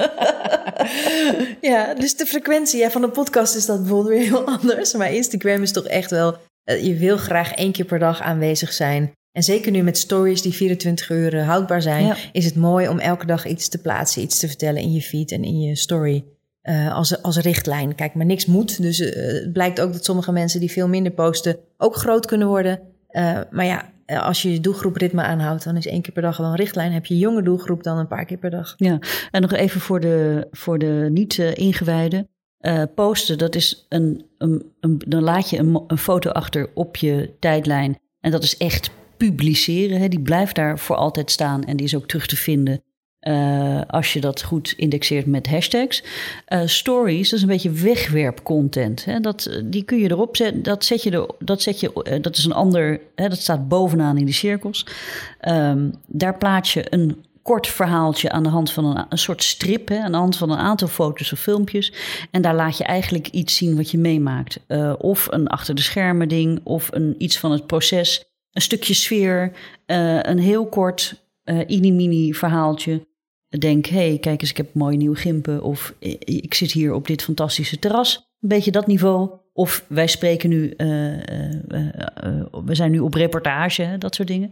Ja, dus de frequentie ja, van de podcast is dat bijvoorbeeld weer heel anders. Maar Instagram is toch echt wel... eh, je wil graag één keer per dag aanwezig zijn. En zeker nu met stories die 24 uur eh, houdbaar zijn... Ja. is het mooi om elke dag iets te plaatsen, iets te vertellen in je feed en in je story. eh, als, als richtlijn. Kijk, maar niks moet. Dus eh, het blijkt ook dat sommige mensen die veel minder posten... ook groot kunnen worden. Maar ja, als je je doelgroepritme aanhoudt... dan is één keer per dag wel een richtlijn. Heb je jonge doelgroep dan een paar keer per dag. Ja, en nog even voor de, voor de niet-ingewijden. Posten, dat is een, een, een- dan laat je een, een foto achter op je tijdlijn. En dat is echt publiceren. Hè. Die blijft daar voor altijd staan en die is ook terug te vinden. eh, als je dat goed indexeert met hashtags. Eh, stories, dat is een beetje wegwerpcontent. Dat, eh, die kun je erop zetten. Dat, zet je er, dat, zet je, dat is een ander. Hè, dat staat bovenaan in die cirkels. Ehm, daar plaats je een kort verhaaltje aan de hand van een, soort strip, hè, aan de hand van een aantal foto's of filmpjes. En daar laat je eigenlijk iets zien wat je meemaakt. Of een achter de schermen ding, of een, iets van het proces, een stukje sfeer, eh, een heel kort eh mini verhaaltje. Denk, hé, hey, kijk eens, ik heb mooie nieuwe gimpen. Of eh, ik zit hier op dit fantastische terras. Een beetje dat niveau. Of wij spreken nu, we zijn nu op reportage, dat soort dingen.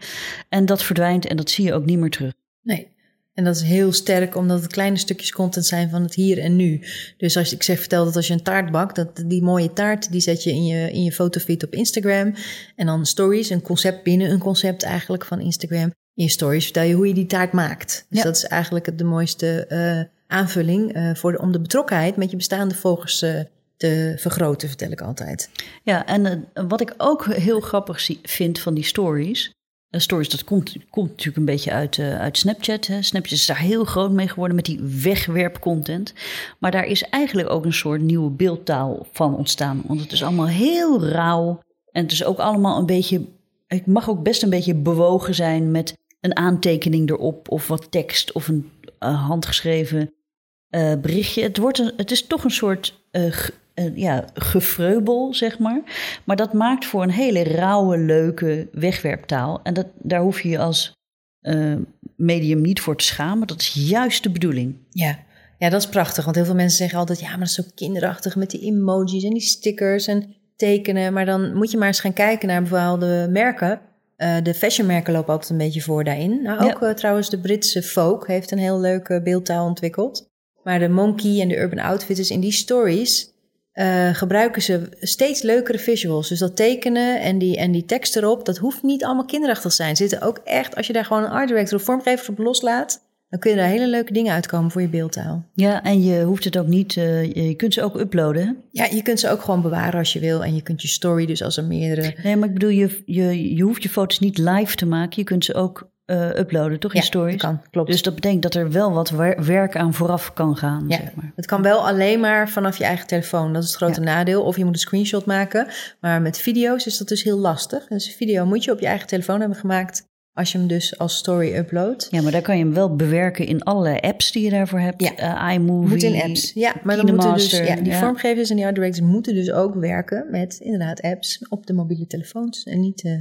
En dat verdwijnt en dat zie je ook niet meer terug. Nee. En dat is heel sterk, omdat het kleine stukjes content zijn van het hier en nu. Dus als ik zeg, vertel dat als je een taart bakt, dat die mooie taart, die zet je in je, in je fotofeed op Instagram. En dan stories, een concept binnen een concept eigenlijk van Instagram. In je stories vertel je hoe je die taart maakt. Dus Ja. dat is eigenlijk de mooiste eh, aanvulling eh, voor de, om de betrokkenheid met je bestaande volgers eh, te vergroten, vertel ik altijd. Ja, en wat ik ook heel grappig zie, vind van die stories. Uh, stories, dat komt, komt natuurlijk een beetje uit, uh, uit Snapchat. Hè. Snapchat is daar heel groot mee geworden met die wegwerpcontent. Maar daar is eigenlijk ook een soort nieuwe beeldtaal van ontstaan. Want het is allemaal heel rauw. En het is ook allemaal een beetje. Het mag ook best een beetje bewogen zijn met een aantekening erop. Of wat tekst of een handgeschreven berichtje. Het, wordt het is toch een soort uh, ja, gefreubel, zeg maar. Maar dat maakt voor een hele rauwe, leuke wegwerptaal. En dat, daar hoef je je als uh, medium niet voor te schamen. Dat is juist de bedoeling. Ja. ja, dat is prachtig. Want heel veel mensen zeggen altijd... ja, maar dat is zo kinderachtig met die emojis en die stickers en tekenen. Maar dan moet je maar eens gaan kijken naar bepaalde merken... Uh, de fashionmerken lopen altijd een beetje voor daarin. Nou, ook ja. trouwens de Britse Folk heeft een heel leuke beeldtaal ontwikkeld. Maar de Monkey en de Urban Outfitters in die stories uh, gebruiken ze steeds leukere visuals. Dus dat tekenen en die, en die tekst erop, dat hoeft niet allemaal kinderachtig te zijn. Zitten ook echt, als je daar gewoon een art director of vormgever op loslaat, dan kun je daar hele leuke dingen uitkomen voor je beeldtaal. Ja, en je hoeft het ook niet, uh, je kunt ze ook uploaden. Ja, je kunt ze ook gewoon bewaren als je wil. En je kunt je story, dus als er meerdere. Nee, maar ik bedoel, je, je, je hoeft je foto's niet live te maken. Je kunt ze ook uh, uploaden, toch? In ja, stories. kan, klopt. Dus dat betekent dat er wel wat werk aan vooraf kan gaan. Ja, zeg maar. het kan wel alleen maar vanaf je eigen telefoon. Dat is het grote ja. nadeel. Of je moet een screenshot maken. Maar met video's is dat dus heel lastig. Dus een video moet je op je eigen telefoon hebben gemaakt. Als je hem dus als story uploadt. Ja, maar daar kan je hem wel bewerken in allerlei apps die je daarvoor hebt. Ja, uh, iMovie, moet in apps. Ja, maar dan moeten dus, ja, die ja. vormgevers en die art directors moeten dus ook werken met inderdaad apps op de mobiele telefoons. En niet uh,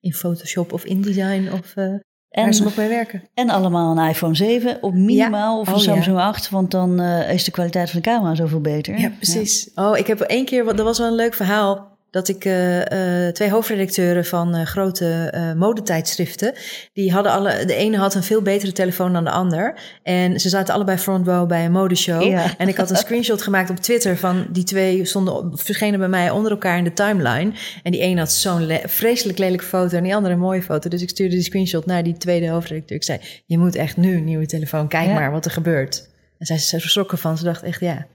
in Photoshop of InDesign of uh, en, waar ze nog werken. En allemaal een iPhone 7 op minimaal ja. of een oh, Samsung ja. 8, want dan uh, is de kwaliteit van de camera zoveel beter. Ja, precies. Ja. Oh, ik heb één keer, dat was wel een leuk verhaal dat ik uh, uh, twee hoofdredacteuren van uh, grote modetijdschriften, die hadden alle, de ene had een veel betere telefoon dan de ander. En ze zaten allebei front row bij een modeshow. Ja. En ik had een screenshot gemaakt op Twitter van die twee stonden, verschenen bij mij onder elkaar in de timeline. En die ene had zo'n le vreselijk lelijke foto en die andere een mooie foto. Dus ik stuurde die screenshot naar die tweede hoofdredacteur. Ik zei, je moet echt nu een nieuwe telefoon, kijk ja. maar wat er gebeurt. En zij ze verschrokken van, ze dacht echt, ja,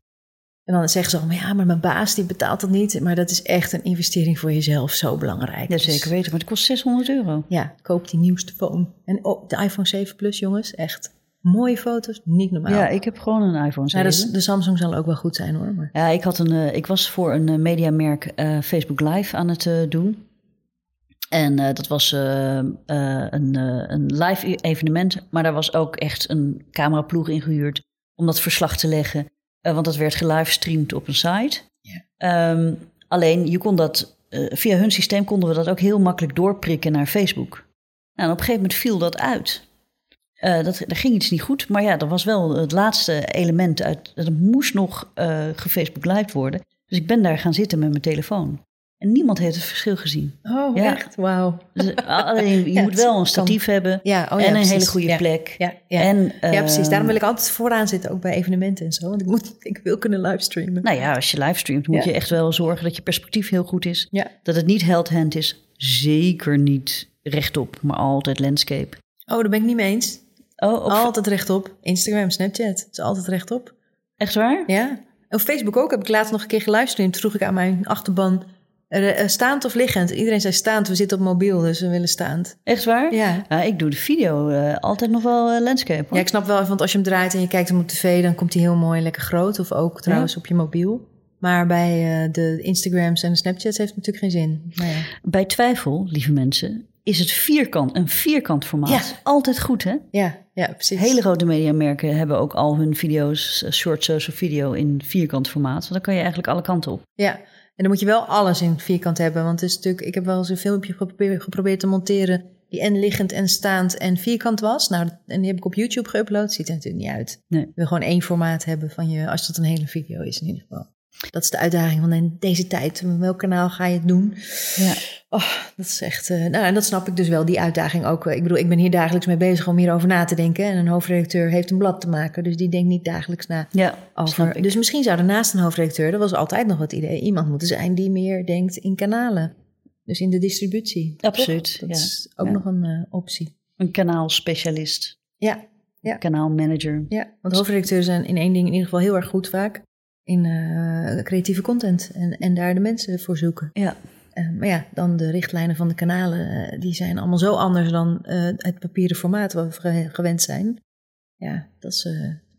en dan zeggen ze allemaal, ja, maar mijn baas die betaalt dat niet. Maar dat is echt een investering voor jezelf, zo belangrijk. Ja, zeker weten, maar het kost 600 euro. Ja, koop die nieuwste phone. En oh, de iPhone 7 Plus, jongens, echt mooie foto's, niet normaal. Ja, ik heb gewoon een iPhone 7. Ja, de, de Samsung zal ook wel goed zijn hoor. Maar. Ja, ik, had een, uh, ik was voor een uh, mediamerk uh, Facebook Live aan het doen. En dat was een, een live evenement, maar daar was ook echt een cameraploeg ingehuurd om dat verslag te leggen. Uh, want dat werd gelivestreamd op een site. Yeah. Um, alleen je kon dat, via hun systeem konden we dat ook heel makkelijk doorprikken naar Facebook. Nou, en op een gegeven moment viel dat uit. dat, er ging iets niet goed, maar ja, dat was wel het laatste element uit. Dat moest nog gefacebook live worden. Dus ik ben daar gaan zitten met mijn telefoon. En niemand heeft het verschil gezien. Oh, ja. echt? Wauw. Dus, alleen, je ja, moet wel een statief kan. hebben ja, oh, en een precies. hele goede plek. Ja, ja. En, uh, ja, precies. Daarom wil ik altijd vooraan zitten, ook bij evenementen en zo. Want ik, moet, ik wil kunnen livestreamen. Nou ja, als je livestreamt moet je echt wel zorgen dat je perspectief heel goed is. Ja. Dat het niet held-hand is. Zeker niet rechtop, maar altijd landscape. Oh, daar ben ik niet mee eens. Oh, op... Altijd rechtop. Instagram, Snapchat. Het is altijd rechtop. Echt waar? Ja. Op Facebook ook heb ik laatst nog een keer gelivestreamd. Vroeg ik aan mijn achterban staand of liggend? Iedereen zei staand. We zitten op mobiel, dus we willen staand. Echt waar? Ja. Uh, ik doe de video uh, altijd nog wel landscape. Hoor. Ja, ik snap wel. Want als je hem draait en je kijkt hem op tv, dan komt hij heel mooi lekker groot. Of ook trouwens ja. op je mobiel. Maar bij de Instagrams en de Snapchats heeft het natuurlijk geen zin. Nou ja. Bij twijfel, lieve mensen, is het vierkant, een vierkant formaat. Ja. Altijd goed, hè? Ja, ja, precies. Hele grote mediamerken hebben ook al hun video's, short social video in vierkant formaat. Want dan kan je eigenlijk alle kanten op. Ja, en dan moet je wel alles in vierkant hebben. Want het is natuurlijk, ik heb wel eens een filmpje geprobeerd, geprobeerd te monteren. die en liggend en staand en vierkant was. Nou, en die heb ik op YouTube geüpload. Ziet er natuurlijk niet uit. Nee. Wil gewoon één formaat hebben van je, als dat een hele video is in ieder geval. Dat is de uitdaging van in deze tijd. Welk kanaal ga je het doen? Ja. Oh, dat is echt. Uh, nou, en dat snap ik dus wel, die uitdaging ook. Ik bedoel, ik ben hier dagelijks mee bezig om hierover na te denken. En een hoofdredacteur heeft een blad te maken, dus die denkt niet dagelijks na ja, over. Dus misschien zou er naast een hoofdredacteur, dat was altijd nog het idee, iemand moeten zijn die meer denkt in kanalen. Dus in de distributie. Absoluut. Toch? Dat ja. is ook ja. nog een uh, optie. Een kanaalspecialist. Ja. ja. Kanaalmanager. Ja, want hoofdredacteuren zijn in één ding in ieder geval heel erg goed vaak. In uh, creatieve content en, en daar de mensen voor zoeken. Ja. Uh, maar ja, dan de richtlijnen van de kanalen, uh, die zijn allemaal zo anders dan het papieren formaat waar we gewend zijn. Ja, dat is,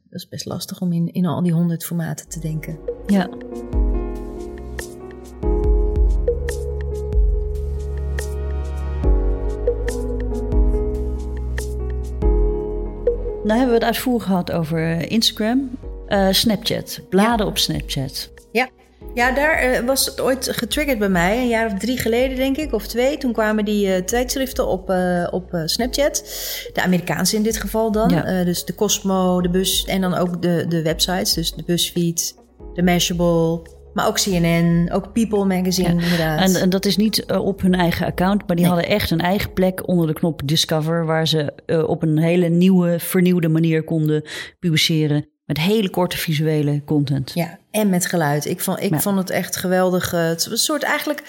dat is best lastig om in, in al die honderd formaten te denken. Ja. Nou hebben we het uitvoerig gehad over Instagram, uh, Snapchat, bladen op Snapchat. Ja, ja daar uh, was het ooit getriggerd bij mij, een jaar of drie geleden denk ik, of twee. Toen kwamen die uh, tijdschriften op, op Snapchat, de Amerikaanse in dit geval dan. Ja. dus de Cosmo, de Bus en dan ook de, de websites, dus de BuzzFeed, de Mashable, maar ook CNN, ook People Magazine inderdaad. En, en, dat is niet uh, op hun eigen account, maar die hadden echt een eigen plek onder de knop Discover... waar ze uh, op een hele nieuwe, vernieuwde manier konden publiceren... met hele korte visuele content. Ja, en met geluid. Ik vond, ik ja. vond het echt geweldig. Uh, het een soort eigenlijk...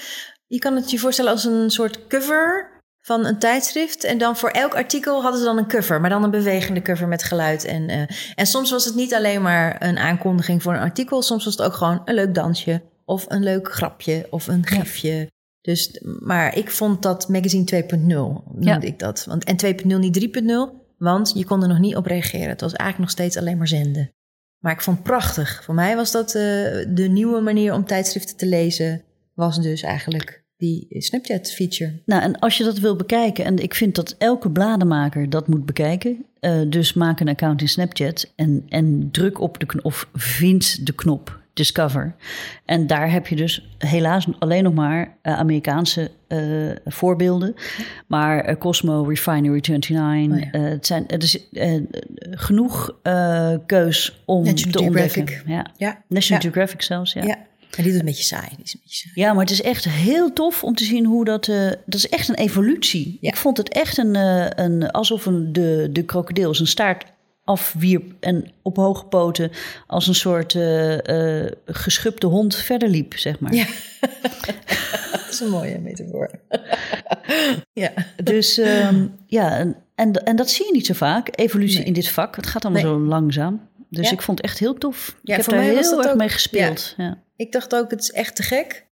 Je kan het je voorstellen als een soort cover van een tijdschrift. En dan voor elk artikel hadden ze dan een cover, maar dan een bewegende cover met geluid. En, uh, en soms was het niet alleen maar een aankondiging voor een artikel, soms was het ook gewoon een leuk dansje of een leuk grapje of een gifje. Ja. Dus, maar ik vond dat magazine 2.0, noemde ja. ik dat. Want, en 2.0 niet 3.0, want je kon er nog niet op reageren. Het was eigenlijk nog steeds alleen maar zenden. Maar ik vond het prachtig. Voor mij was dat uh, de nieuwe manier om tijdschriften te lezen, was dus eigenlijk die Snapchat-feature. Nou, en als je dat wil bekijken, en ik vind dat elke blademaker dat moet bekijken, uh, dus maak een account in Snapchat en, en druk op de knop, of vind de knop Discover. En daar heb je dus helaas alleen nog maar uh, Amerikaanse uh, voorbeelden. Maar Cosmo, Refinery 29, oh ja. het zijn het is genoeg keus om National te Geographic. ontdekken. Ja. Ja. National Ja. Geographic zelfs, ja. Ja. En die is een beetje saai. Die is een beetje saai. Ja, maar het is echt heel tof om te zien hoe dat... eh, dat is echt een evolutie. Ja. Ik vond het echt een, eh, een alsof een, de, de krokodil zijn staart afwierp... en op hoge poten als een soort eh, geschubde hond verder liep, zeg maar. Ja. dat is een mooie metafoor. ja. Dus ehm, ja, en, en, en dat zie je niet zo vaak, evolutie Nee. in dit vak. Het gaat allemaal Nee. zo langzaam. Dus Ja. ik vond het echt heel tof. Ja, ik heb daar was heel erg ook- mee gespeeld. Ja. Ik dacht ook, het is echt te gek.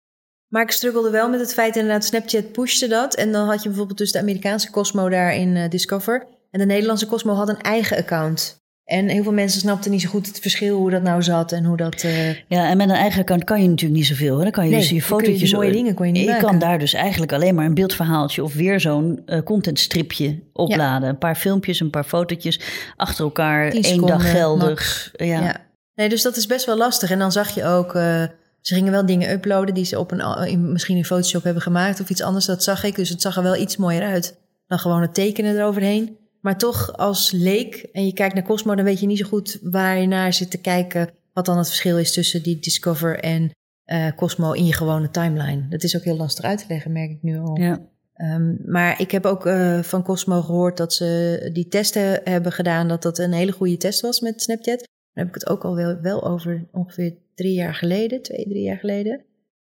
Maar ik struggelde wel met het feit, inderdaad, Snapchat pushte dat. En dan had je bijvoorbeeld dus de Amerikaanse Cosmo daar in eh, Discover. En de Nederlandse Cosmo had een eigen account. En heel veel mensen snapten niet zo goed het verschil, hoe dat nou zat en hoe dat... eh, Ja, en met een eigen account kan je natuurlijk niet zoveel. Hè? Dan kan je Nee, dus je fotootjes... die mooie dingen kon je niet je maken. kan daar dus eigenlijk alleen maar een beeldverhaaltje... of weer zo'n eh, contentstripje opladen. Een paar filmpjes, een paar fotootjes achter elkaar. Tien één dag geldig. Ja. Ja. Nee, dus dat is best wel lastig. En dan zag je ook, eh, ze gingen wel dingen uploaden die ze op een, in, misschien in Photoshop hebben gemaakt of iets anders. Dat zag ik. Dus het zag er wel iets mooier uit dan gewoon het tekenen eroverheen. Maar toch als leek en je kijkt naar Cosmo, dan weet je niet zo goed waar je naar zit te kijken. Wat dan het verschil is tussen die Discover en eh, Cosmo in je gewone timeline. Dat is ook heel lastig uit te leggen, merk ik nu al. Ja. Ehm, maar ik heb ook eh, van Cosmo gehoord dat ze die testen hebben gedaan, dat dat een hele goede test was met Snapchat. Daar heb ik het ook al wel, wel over ongeveer drie jaar geleden, twee, drie jaar geleden.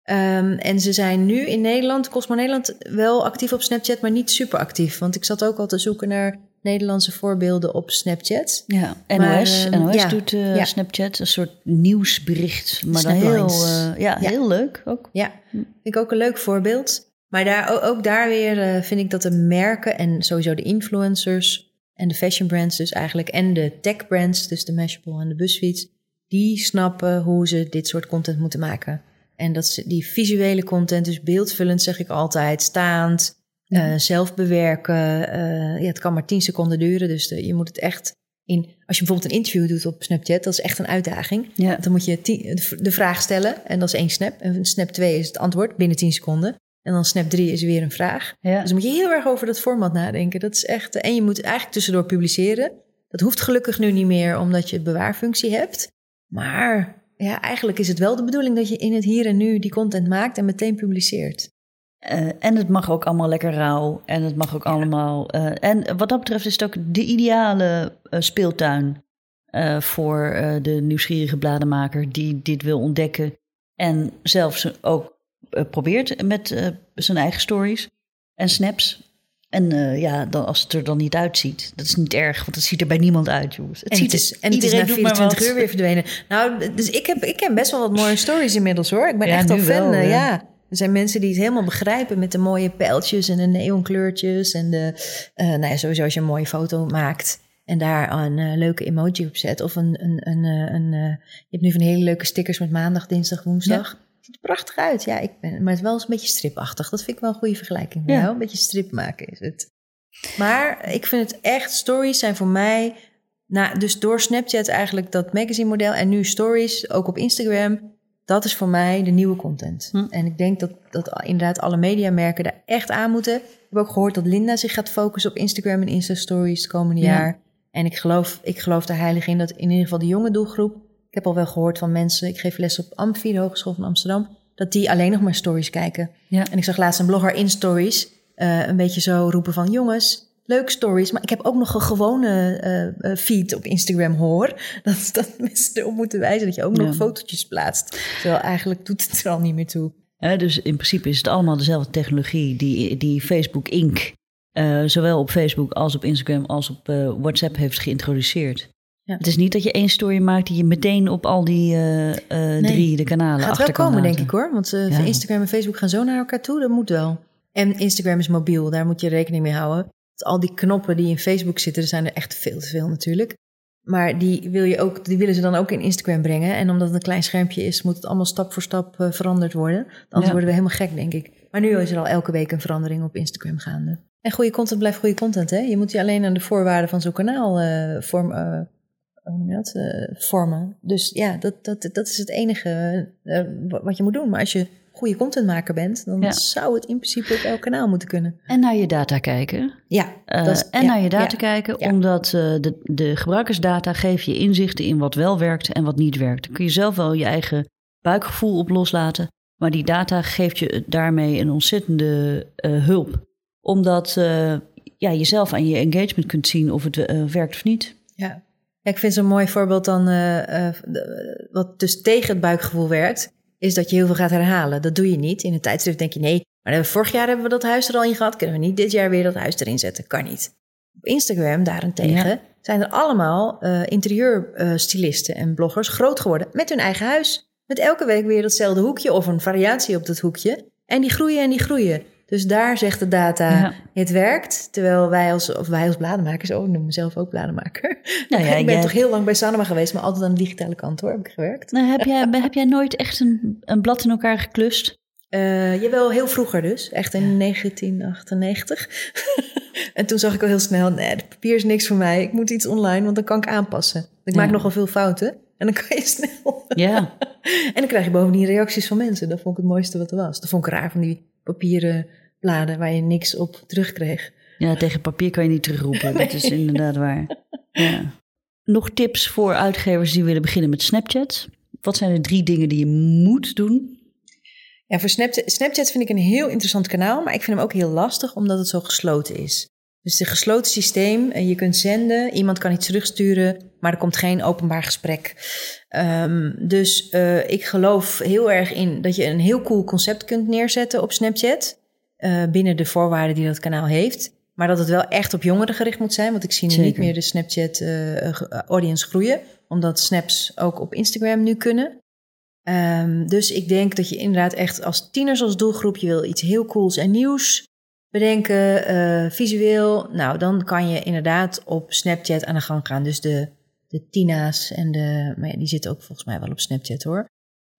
Ehm, en ze zijn nu in Nederland, Cosmo Nederland, wel actief op Snapchat, maar niet super actief. Want ik zat ook al te zoeken naar Nederlandse voorbeelden op Snapchat. Ja, Maar, NOS, ehm, NOS ja, doet eh, ja. Snapchat, een soort nieuwsbericht. Maar dan heel, eh, ja, heel leuk ook. Ja, vind ik ook een leuk voorbeeld. Maar daar, ook, ook daar weer eh, vind ik dat de merken en sowieso de influencers en de fashion brands dus eigenlijk en de tech brands, dus de Mashable en de BuzzFeed, die snappen hoe ze dit soort content moeten maken. En dat ze die visuele content, dus beeldvullend zeg ik altijd, staand, Eh, zelf bewerken. eh, ja, het kan maar 10 seconden duren, dus de- je moet het echt in. Als je bijvoorbeeld een interview doet op Snapchat, dat is echt een uitdaging. Ja. Dan moet je tien- de vraag stellen en dat is één snap. En snap 2 is het antwoord binnen 10 seconden. En dan snap 3 is weer een vraag. Ja. Dus dan moet je heel erg over dat format nadenken. Dat is echt. En je moet eigenlijk tussendoor publiceren. Dat hoeft gelukkig nu niet meer, omdat je bewaarfunctie hebt. Maar ja, eigenlijk is het wel de bedoeling dat je in het hier en nu die content maakt en meteen publiceert. Eh, en het mag ook allemaal lekker rauw. En het mag ook allemaal. eh, en wat dat betreft is het ook de ideale eh, speeltuin voor de nieuwsgierige blademaker die dit wil ontdekken. En zelfs ook probeert met zijn eigen stories en snaps. En ja, dan, als het er dan niet uitziet, dat is niet erg, want het ziet er bij niemand uit, jongens. Het en ziet het is, en het is na 24 uur weer verdwenen. Nou, dus ik, heb, ik ken best wel wat mooie stories inmiddels hoor. Ik ben Ja, echt al fan. wel, ja. Er zijn mensen die het helemaal begrijpen met de mooie pijltjes en de neonkleurtjes. En de, eh, nou ja, sowieso als je een mooie foto maakt en daar een eh, leuke emoji op zet. Of een, een, een, eh, een, je hebt nu van hele leuke stickers met maandag, dinsdag, woensdag. Ziet er prachtig uit. Ja, ik ben, maar het is wel eens een beetje stripachtig. Dat vind ik wel een goede vergelijking. Ja. Ja. Een beetje strip maken is het. Maar ik vind het echt, stories zijn voor mij... Nou, dus door Snapchat eigenlijk dat magazine model en nu stories, ook op Instagram... Dat is voor mij de nieuwe content. Hm. En ik denk dat, dat inderdaad alle mediamerken daar echt aan moeten. Ik heb ook gehoord dat Linda zich gaat focussen op Instagram en Insta-stories het komende Ja. jaar. En ik geloof, ik geloof er heilig in dat in ieder geval de jonge doelgroep... Ik heb al wel gehoord van mensen, ik geef les op Amfi, de Hogeschool van Amsterdam... dat die alleen nog maar stories kijken. Ja. En ik zag laatst een blogger in stories eh, een beetje zo roepen van... jongens, leuk stories, maar ik heb ook nog een gewone eh, eh, feed op Instagram hoor. Dat, dat mensen erop moeten wijzen dat je ook Ja. nog fotootjes plaatst. Terwijl eigenlijk doet het er al niet meer toe. Dus in principe is het allemaal dezelfde technologie die, die Facebook Inc. eh, zowel op Facebook als op Instagram als op WhatsApp heeft geïntroduceerd. Ja. Het is niet dat je één story maakt die je meteen op al die eh, eh, drie de kanalen Gaat wel komen, laten. denk ik hoor. Want Ja. Instagram en Facebook gaan zo naar elkaar toe. Dat moet wel. En Instagram is mobiel, daar moet je rekening mee houden. Al die knoppen die in Facebook zitten, er zijn er echt veel te veel natuurlijk. Maar die, wil je ook, die willen ze dan ook in Instagram brengen. En omdat het een klein schermpje is, moet het allemaal stap voor stap eh, veranderd worden. Anders Ja. worden we helemaal gek, denk ik. Maar nu is er al elke week een verandering op Instagram gaande. En goede content blijft goede content, hè? Je moet je alleen aan de voorwaarden van zo'n kanaal eh, vorm, eh, dat? Vormen. Dus ja, dat, dat, dat is het enige wat je moet doen. Maar als je goede contentmaker bent, dan Ja. zou het in principe op elk kanaal moeten kunnen. En naar je data kijken. Ja, Eh, is- en ja, naar je data ja. kijken, omdat eh, de, de gebruikersdata geven je inzichten in wat wel werkt en wat niet werkt. Dan kun je zelf wel je eigen buikgevoel op loslaten, maar die data geeft je daarmee een ontzettende eh, hulp. Omdat ja, je zelf aan je engagement kunt zien of het werkt of niet. Ja. ik vind zo'n mooi voorbeeld dan, de- wat dus tegen het buikgevoel werkt, is dat je heel veel gaat herhalen. Dat doe je niet. In een tijdschrift denk je, nee, maar vorig jaar hebben we dat huis er al in gehad, kunnen we niet dit jaar weer dat huis erin zetten? Kan niet. Op Instagram daarentegen Ja. zijn er allemaal eh interieurstylisten en bloggers groot geworden met hun eigen huis. Met elke week weer datzelfde hoekje of een variatie op dat hoekje. En die groeien en die groeien. Dus daar zegt de data, Ja. het werkt. Terwijl wij als, of wij als bladenmakers, oh, ik noem mezelf ook bladenmaker. Nou ja, ik ben jij- toch heel lang bij Sanoma geweest, maar altijd aan de digitale kant hoor, heb ik gewerkt. Nou, heb, jij, heb jij nooit echt een, een blad in elkaar geklust? Eh jawel, heel vroeger dus. Echt in 1998. en toen zag ik al heel snel, nee, het papier is niks voor mij. Ik moet iets online, want dan kan ik aanpassen. Ik maak nogal veel fouten. En dan kan je snel. Ja, en dan krijg je bovendien reacties van mensen. Dat vond ik het mooiste wat er was. Dat vond ik raar van die papieren bladen waar je niks op terugkreeg. ja tegen papier kan je niet terugroepen. Dat is inderdaad waar. Ja. Nog tips voor uitgevers die willen beginnen met Snapchat? Wat zijn de drie dingen die je moet doen? Ja, voor Snapchat, Snapchat vind ik een heel interessant kanaal, maar ik vind hem ook heel lastig omdat het zo gesloten is. Dus het gesloten systeem, eh, je kunt zenden, iemand kan iets terugsturen, maar er komt geen openbaar gesprek. Ehm, dus eh, ik geloof heel erg in dat je een heel cool concept kunt neerzetten op Snapchat, eh, binnen de voorwaarden die dat kanaal heeft. Maar dat het wel echt op jongeren gericht moet zijn, want ik zie nu niet meer de Snapchat-audience groeien, omdat snaps ook op Instagram nu kunnen. Ehm, dus ik denk dat je inderdaad echt als tieners als doelgroep, je wil iets heel cools en nieuws bedenken, eh, visueel. Nou, dan kan je inderdaad op Snapchat aan de gang gaan. Dus de, de Tina's en de, maar ja, die zitten ook volgens mij wel op Snapchat hoor.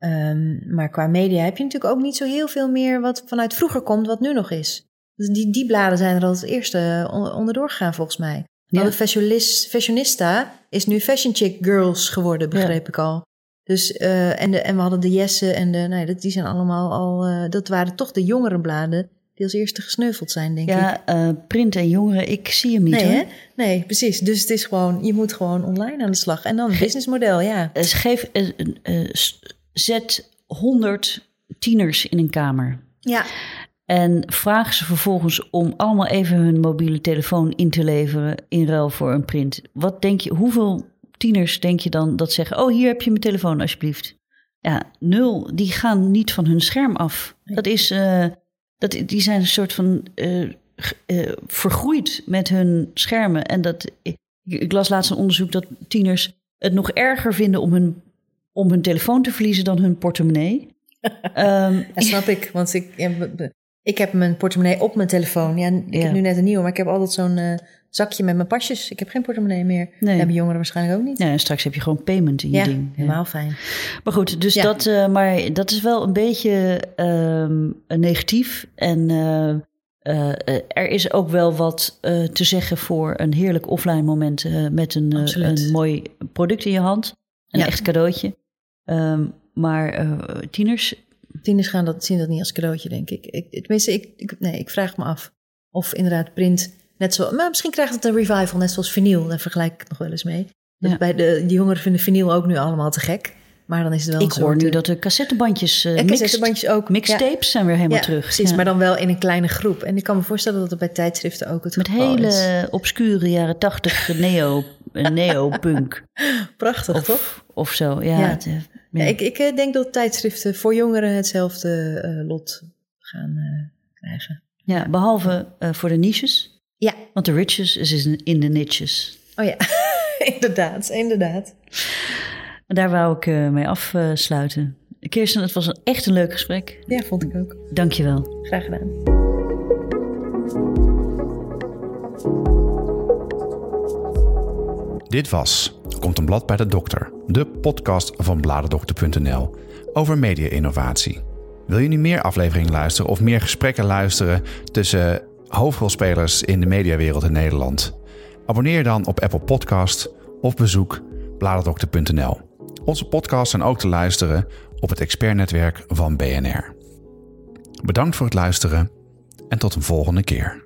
Ehm, maar qua media heb je natuurlijk ook niet zo heel veel meer wat vanuit vroeger komt, wat nu nog is. Dus die, die bladen zijn er al het eerste on- onderdoor gegaan volgens mij. Ja. Fashionis- Fashionista is nu Fashion Chick Girls geworden, begreep ik al. Dus, eh, en, de, en we hadden de Jesse en de, nee, dat, die zijn allemaal al, eh, dat waren toch de jongere bladen die als eerste gesneuveld zijn, denk ik. Ja, eh, print en jongeren, ik zie hem niet Nee, hoor. hè? Nee, precies. Dus het is gewoon, je moet gewoon online aan de slag. En dan een businessmodel, ja. Eh, geef, zet 100 tieners in een kamer. Ja, En vraag ze vervolgens om allemaal even hun mobiele telefoon in te leveren in ruil voor een print. Wat denk je, hoeveel tieners denk je dan dat zeggen: Oh, hier heb je mijn telefoon, alsjeblieft? Ja, nul. Die gaan niet van hun scherm af. Dat is, eh, dat, die zijn een soort van eh, uh, vergroeid met hun schermen. En dat, ik, ik, las laatst een onderzoek dat tieners het nog erger vinden om hun, om hun telefoon te verliezen dan hun portemonnee. um, dat snap ik, want ik, ik heb mijn portemonnee op mijn telefoon. Ja, ik heb nu net een nieuwe, maar ik heb altijd zo'n uh, zakje met mijn pasjes. Ik heb geen portemonnee meer. Nee. Dat hebben jongeren waarschijnlijk ook niet. Ja, en straks heb je gewoon payment in je ja, ding. helemaal fijn. Maar goed, dus dat, uh, maar dat is wel een beetje um, negatief. En uh, er is ook wel wat te zeggen voor een heerlijk offline moment met een, een mooi product in je hand. Een echt cadeautje. Um, maar tieners, tieners gaan dat, zien dat niet als cadeautje, denk ik. ik tenminste, ik, ik, nee, ik vraag me af of inderdaad print net zo... Maar misschien krijgt het een revival, net zoals vinyl. Daar vergelijk ik het nog wel eens mee. Dus bij de, de jongeren vinden vinyl ook nu allemaal te gek. Maar dan is het wel Ik hoor nu dat de cassettebandjes, uh, cassettebandjes ook. Mixtapes zijn weer helemaal terug. Precies, maar dan wel in een kleine groep. En ik kan me voorstellen dat het bij tijdschriften ook het Met hele obscure jaren tachtig neo, neo-punk. Prachtig, of, toch? Of zo, ja. Het, ja. ik, ik eh, denk dat tijdschriften voor jongeren hetzelfde uh, lot gaan uh, krijgen. Ja, behalve voor de niches. Ja. Want de riches is in de niches. Oh ja, inderdaad, inderdaad. Daar wou ik mee afsluiten. Kirsten, het was een, echt een leuk gesprek. Ja, vond ik ook. Dankjewel. Graag gedaan. Dit was Komt een blad bij de dokter, de podcast van bladerdokter.nl over media-innovatie. Wil je nu meer afleveringen luisteren of meer gesprekken luisteren tussen hoofdrolspelers in de mediawereld in Nederland? Abonneer dan op Apple Podcast of bezoek bladerdokter.nl. Onze podcasts zijn ook te luisteren op het expertnetwerk van BNR. Bedankt voor het luisteren en tot een volgende keer.